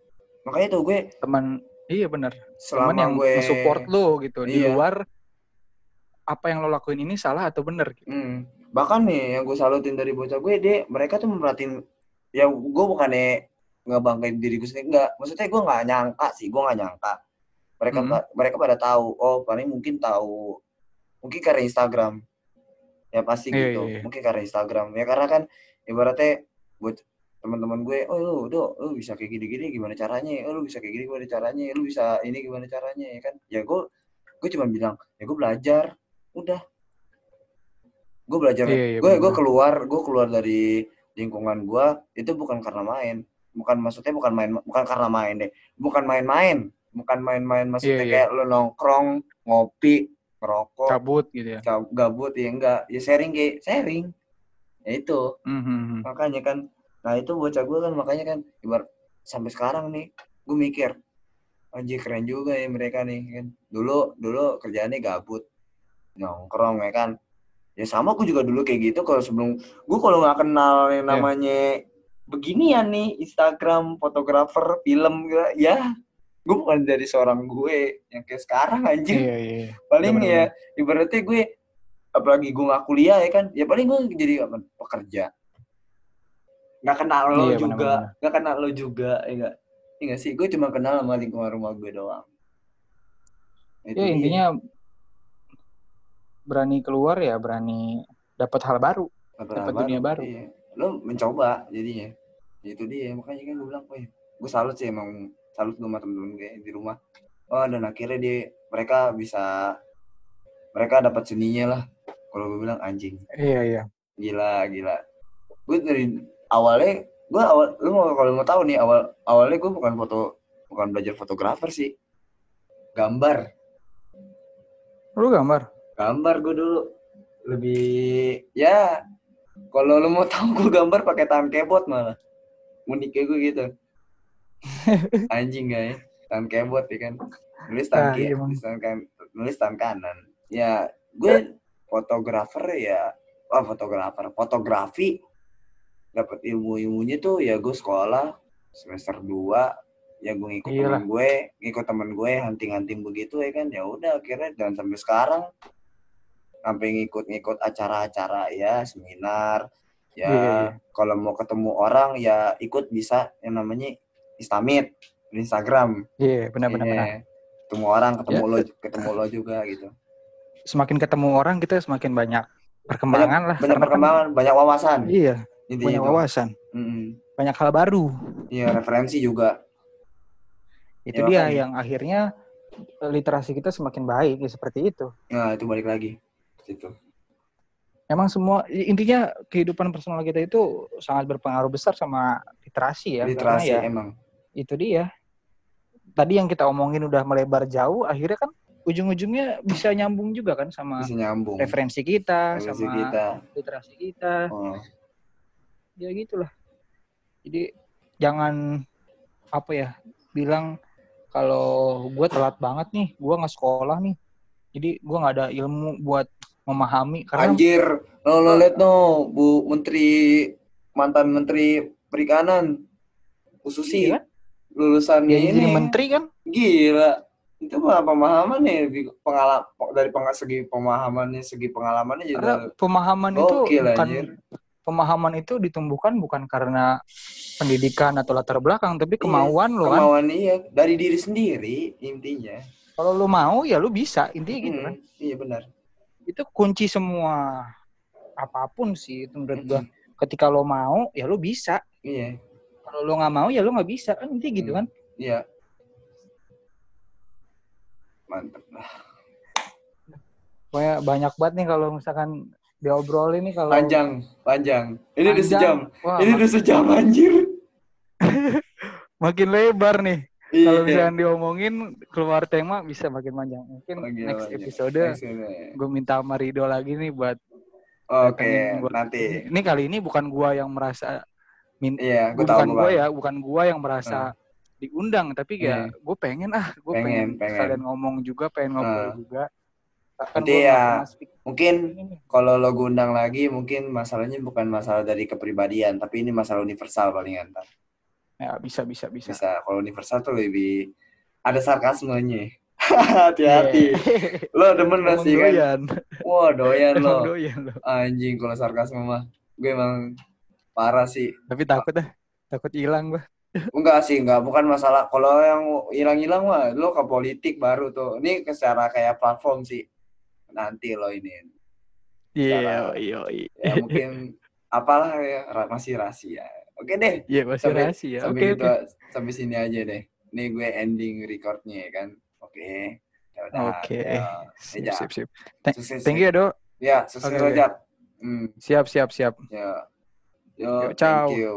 Makanya tuh gue teman iya bener teman yang gue support lo gitu di Iya. luar apa yang lo lakuin ini salah atau bener gitu. Hmm. Bahkan nih yang gue salutin dari bocah gue, dia mereka tuh merhatiin ya gue bukannya ngebanggain diri gue sendiri enggak. Maksudnya gue nggak nyangka sih, gue nggak nyangka. Mereka Hmm. pa- mereka pada tahu, oh paling mungkin tahu mungkin karena Instagram. Ya pasti Iya, gitu. iya, iya. Mungkin karena Instagram. Ya karena kan ibaratnya buat teman-teman gue, oh lu, do, lu bisa kayak gini-gini gimana caranya? Oh lu bisa kayak gini gimana caranya? Lu bisa ini gimana caranya ya kan? Ya gue gue cuma bilang, ya gue belajar, udah. Gue belajar, Iya, iya, gue gue keluar, gue keluar dari lingkungan gue itu bukan karena main, bukan maksudnya bukan main, bukan karena main deh, bukan main-main, bukan main-main maksudnya Iya, iya. kayak lu nongkrong, ngopi, ngerokok, Cabut gitu ya. gab- gabut ya enggak, ya sharing kayak sharing, ya itu. Mhm. makanya kan nah itu bocah gue kan makanya kan ibarat sampai sekarang nih gue mikir anjir keren juga ya mereka nih kan. Dulu dulu kerjaannya gabut nongkrong ya kan ya sama gue juga dulu kayak gitu kalau sebelum gue kalau nggak kenal yang Iya. namanya beginian nih Instagram fotografer film gitu, ya gue bukan dari seorang gue yang kayak sekarang anjir Iya, iya. iya. paling Bener-bener. ya ibaratnya gue apalagi gue nggak kuliah ya kan ya paling gue jadi apa pekerja nggak kenal lo Iya, juga nggak kenal lo juga ya enggak Enggak sih gue cuma kenal sama lingkungan rumah gue doang itu Ya intinya berani keluar ya berani dapat hal baru. Dapat dunia baru. iya. lo mencoba jadinya Ya itu dia makanya kan gue bilang "Wih, gue salut sih emang salut sama temen-temen gue di rumah oh dan akhirnya dia mereka bisa mereka dapat seninya lah kalau gue bilang anjing Iya, iya. gila gila gue dari awalnya gue awal lu mau kalau mau tahu nih awal awalnya gue bukan foto bukan belajar fotografer sih gambar Lu gambar? Gambar gue dulu. Lebih ya kalau lu mau tahu gue gambar pakai tangan keyboard malah. Uniknya gue gitu. Anjing guys tangan keyboard ya kan? Nulis tangan Ah, kiri iya, nulis tangan kan nulis tangan kanan. Ya gue fotografer ya wah fotografer fotografi. Dapat ilmu ilmunya tuh ya gue sekolah semester 2 ya gue ngikut Iyalah. temen gue ngikut temen gue hunting hunting begitu ya kan? Ya udah akhirnya dan sampai sekarang sampai ngikut-ngikut acara-acara ya seminar ya Iya, iya. kalau mau ketemu orang ya ikut bisa yang namanya istamit di Instagram Iya, benar benar Iya. benar. ketemu orang ketemu lo ketemu lo juga gitu Semakin ketemu orang kita semakin banyak perkembangan lah. banyak kan- perkembangan banyak wawasan iya, intinya banyak itu. wawasan, Mm-mm. banyak hal baru. iya referensi juga Itu Ya, dia makanya. yang akhirnya eh, literasi kita semakin baik ya seperti itu. nah itu balik lagi itu Emang semua intinya kehidupan personal kita itu sangat berpengaruh besar sama literasi ya. literasi ya emang itu dia. Tadi yang kita omongin udah melebar jauh, akhirnya kan ujung-ujungnya bisa nyambung juga kan sama bisa nyambung referensi kita, referensi sama kita literasi kita. oh. Ya gitulah. Jadi jangan apa ya bilang kalau gue telat banget nih, gue nggak sekolah nih. Jadi gue nggak ada ilmu buat memahami karena anjir lo lo liat no bu menteri mantan menteri perikanan ususi Iya kan? lulusan dia ini. jadi menteri kan? Gila itu mah pemahaman nih lebih pengalaman dari peng- segi pemahamannya segi pengalamannya karena juga pemahaman itu bukan anjir. pemahaman itu ditumbuhkan bukan karena pendidikan atau latar belakang tapi kemauan lo kan. kemauan iya. Dari diri sendiri intinya. Kalau lo mau ya lo bisa. Intinya gitu kan. Iya benar itu kunci semua apa pun sih itu menurut gua. Ketika lo mau ya lo bisa. Iya. Kalau lo nggak mau ya lo nggak bisa. Kan intinya gitu kan. Iya. Mantep. Lah pokoknya banyak banget nih kalau misalkan diobrolin nih kalau panjang panjang. Ini udah panjang, sejam. Wah, ini udah sejam anjir. Makin lebar nih kalau Iya. misalkan diomongin keluar tema bisa makin panjang mungkin Makin next panjang. episode gue minta sama Rido lagi nih buat oke gua. nanti Ini kali ini bukan gua yang merasa min iya gue gua tahu bukan gua gua ya, bukan gua yang merasa diundang, tapi ya gue pengen ah, gue Pengen, pengen, pengen. kalian ngomong juga, pengen ngobrol Ah. juga. Kan Nanti gua ya, mungkin kalau lo gue undang lagi mungkin masalahnya bukan masalah dari kepribadian tapi ini masalah universal palingan ntar. Ya bisa bisa bisa. bisa kalau universal tuh lebih ada sarkasmenya hati-hati. Yeah. lo demen Emang pasti kan? Doyan. wah doyan lo. doyan lo. anjing kalau sarkasme mah gue emang parah sih. Tapi takut ah, takut hilang gua. enggak sih enggak. Bukan masalah. Kalau yang hilang-hilang mah lo ke politik baru tuh. Ini secara kayak platform sih. Nanti lo ini. Iya, Cara- iya, ya mungkin apalah ya masih rahasia oke deh iya masih Sampai- rahasia. sampai Oke, gitu oke. sampai sini aja deh ini gue ending recordnya ya kan oke ya udah Oke. ya. Sip, Eja. sip, sip. Thank- Sukses Thank you ya, Dok. ya sukses. Jak. hmm Siap, siap, siap. ya yo Yo, ciao. thank you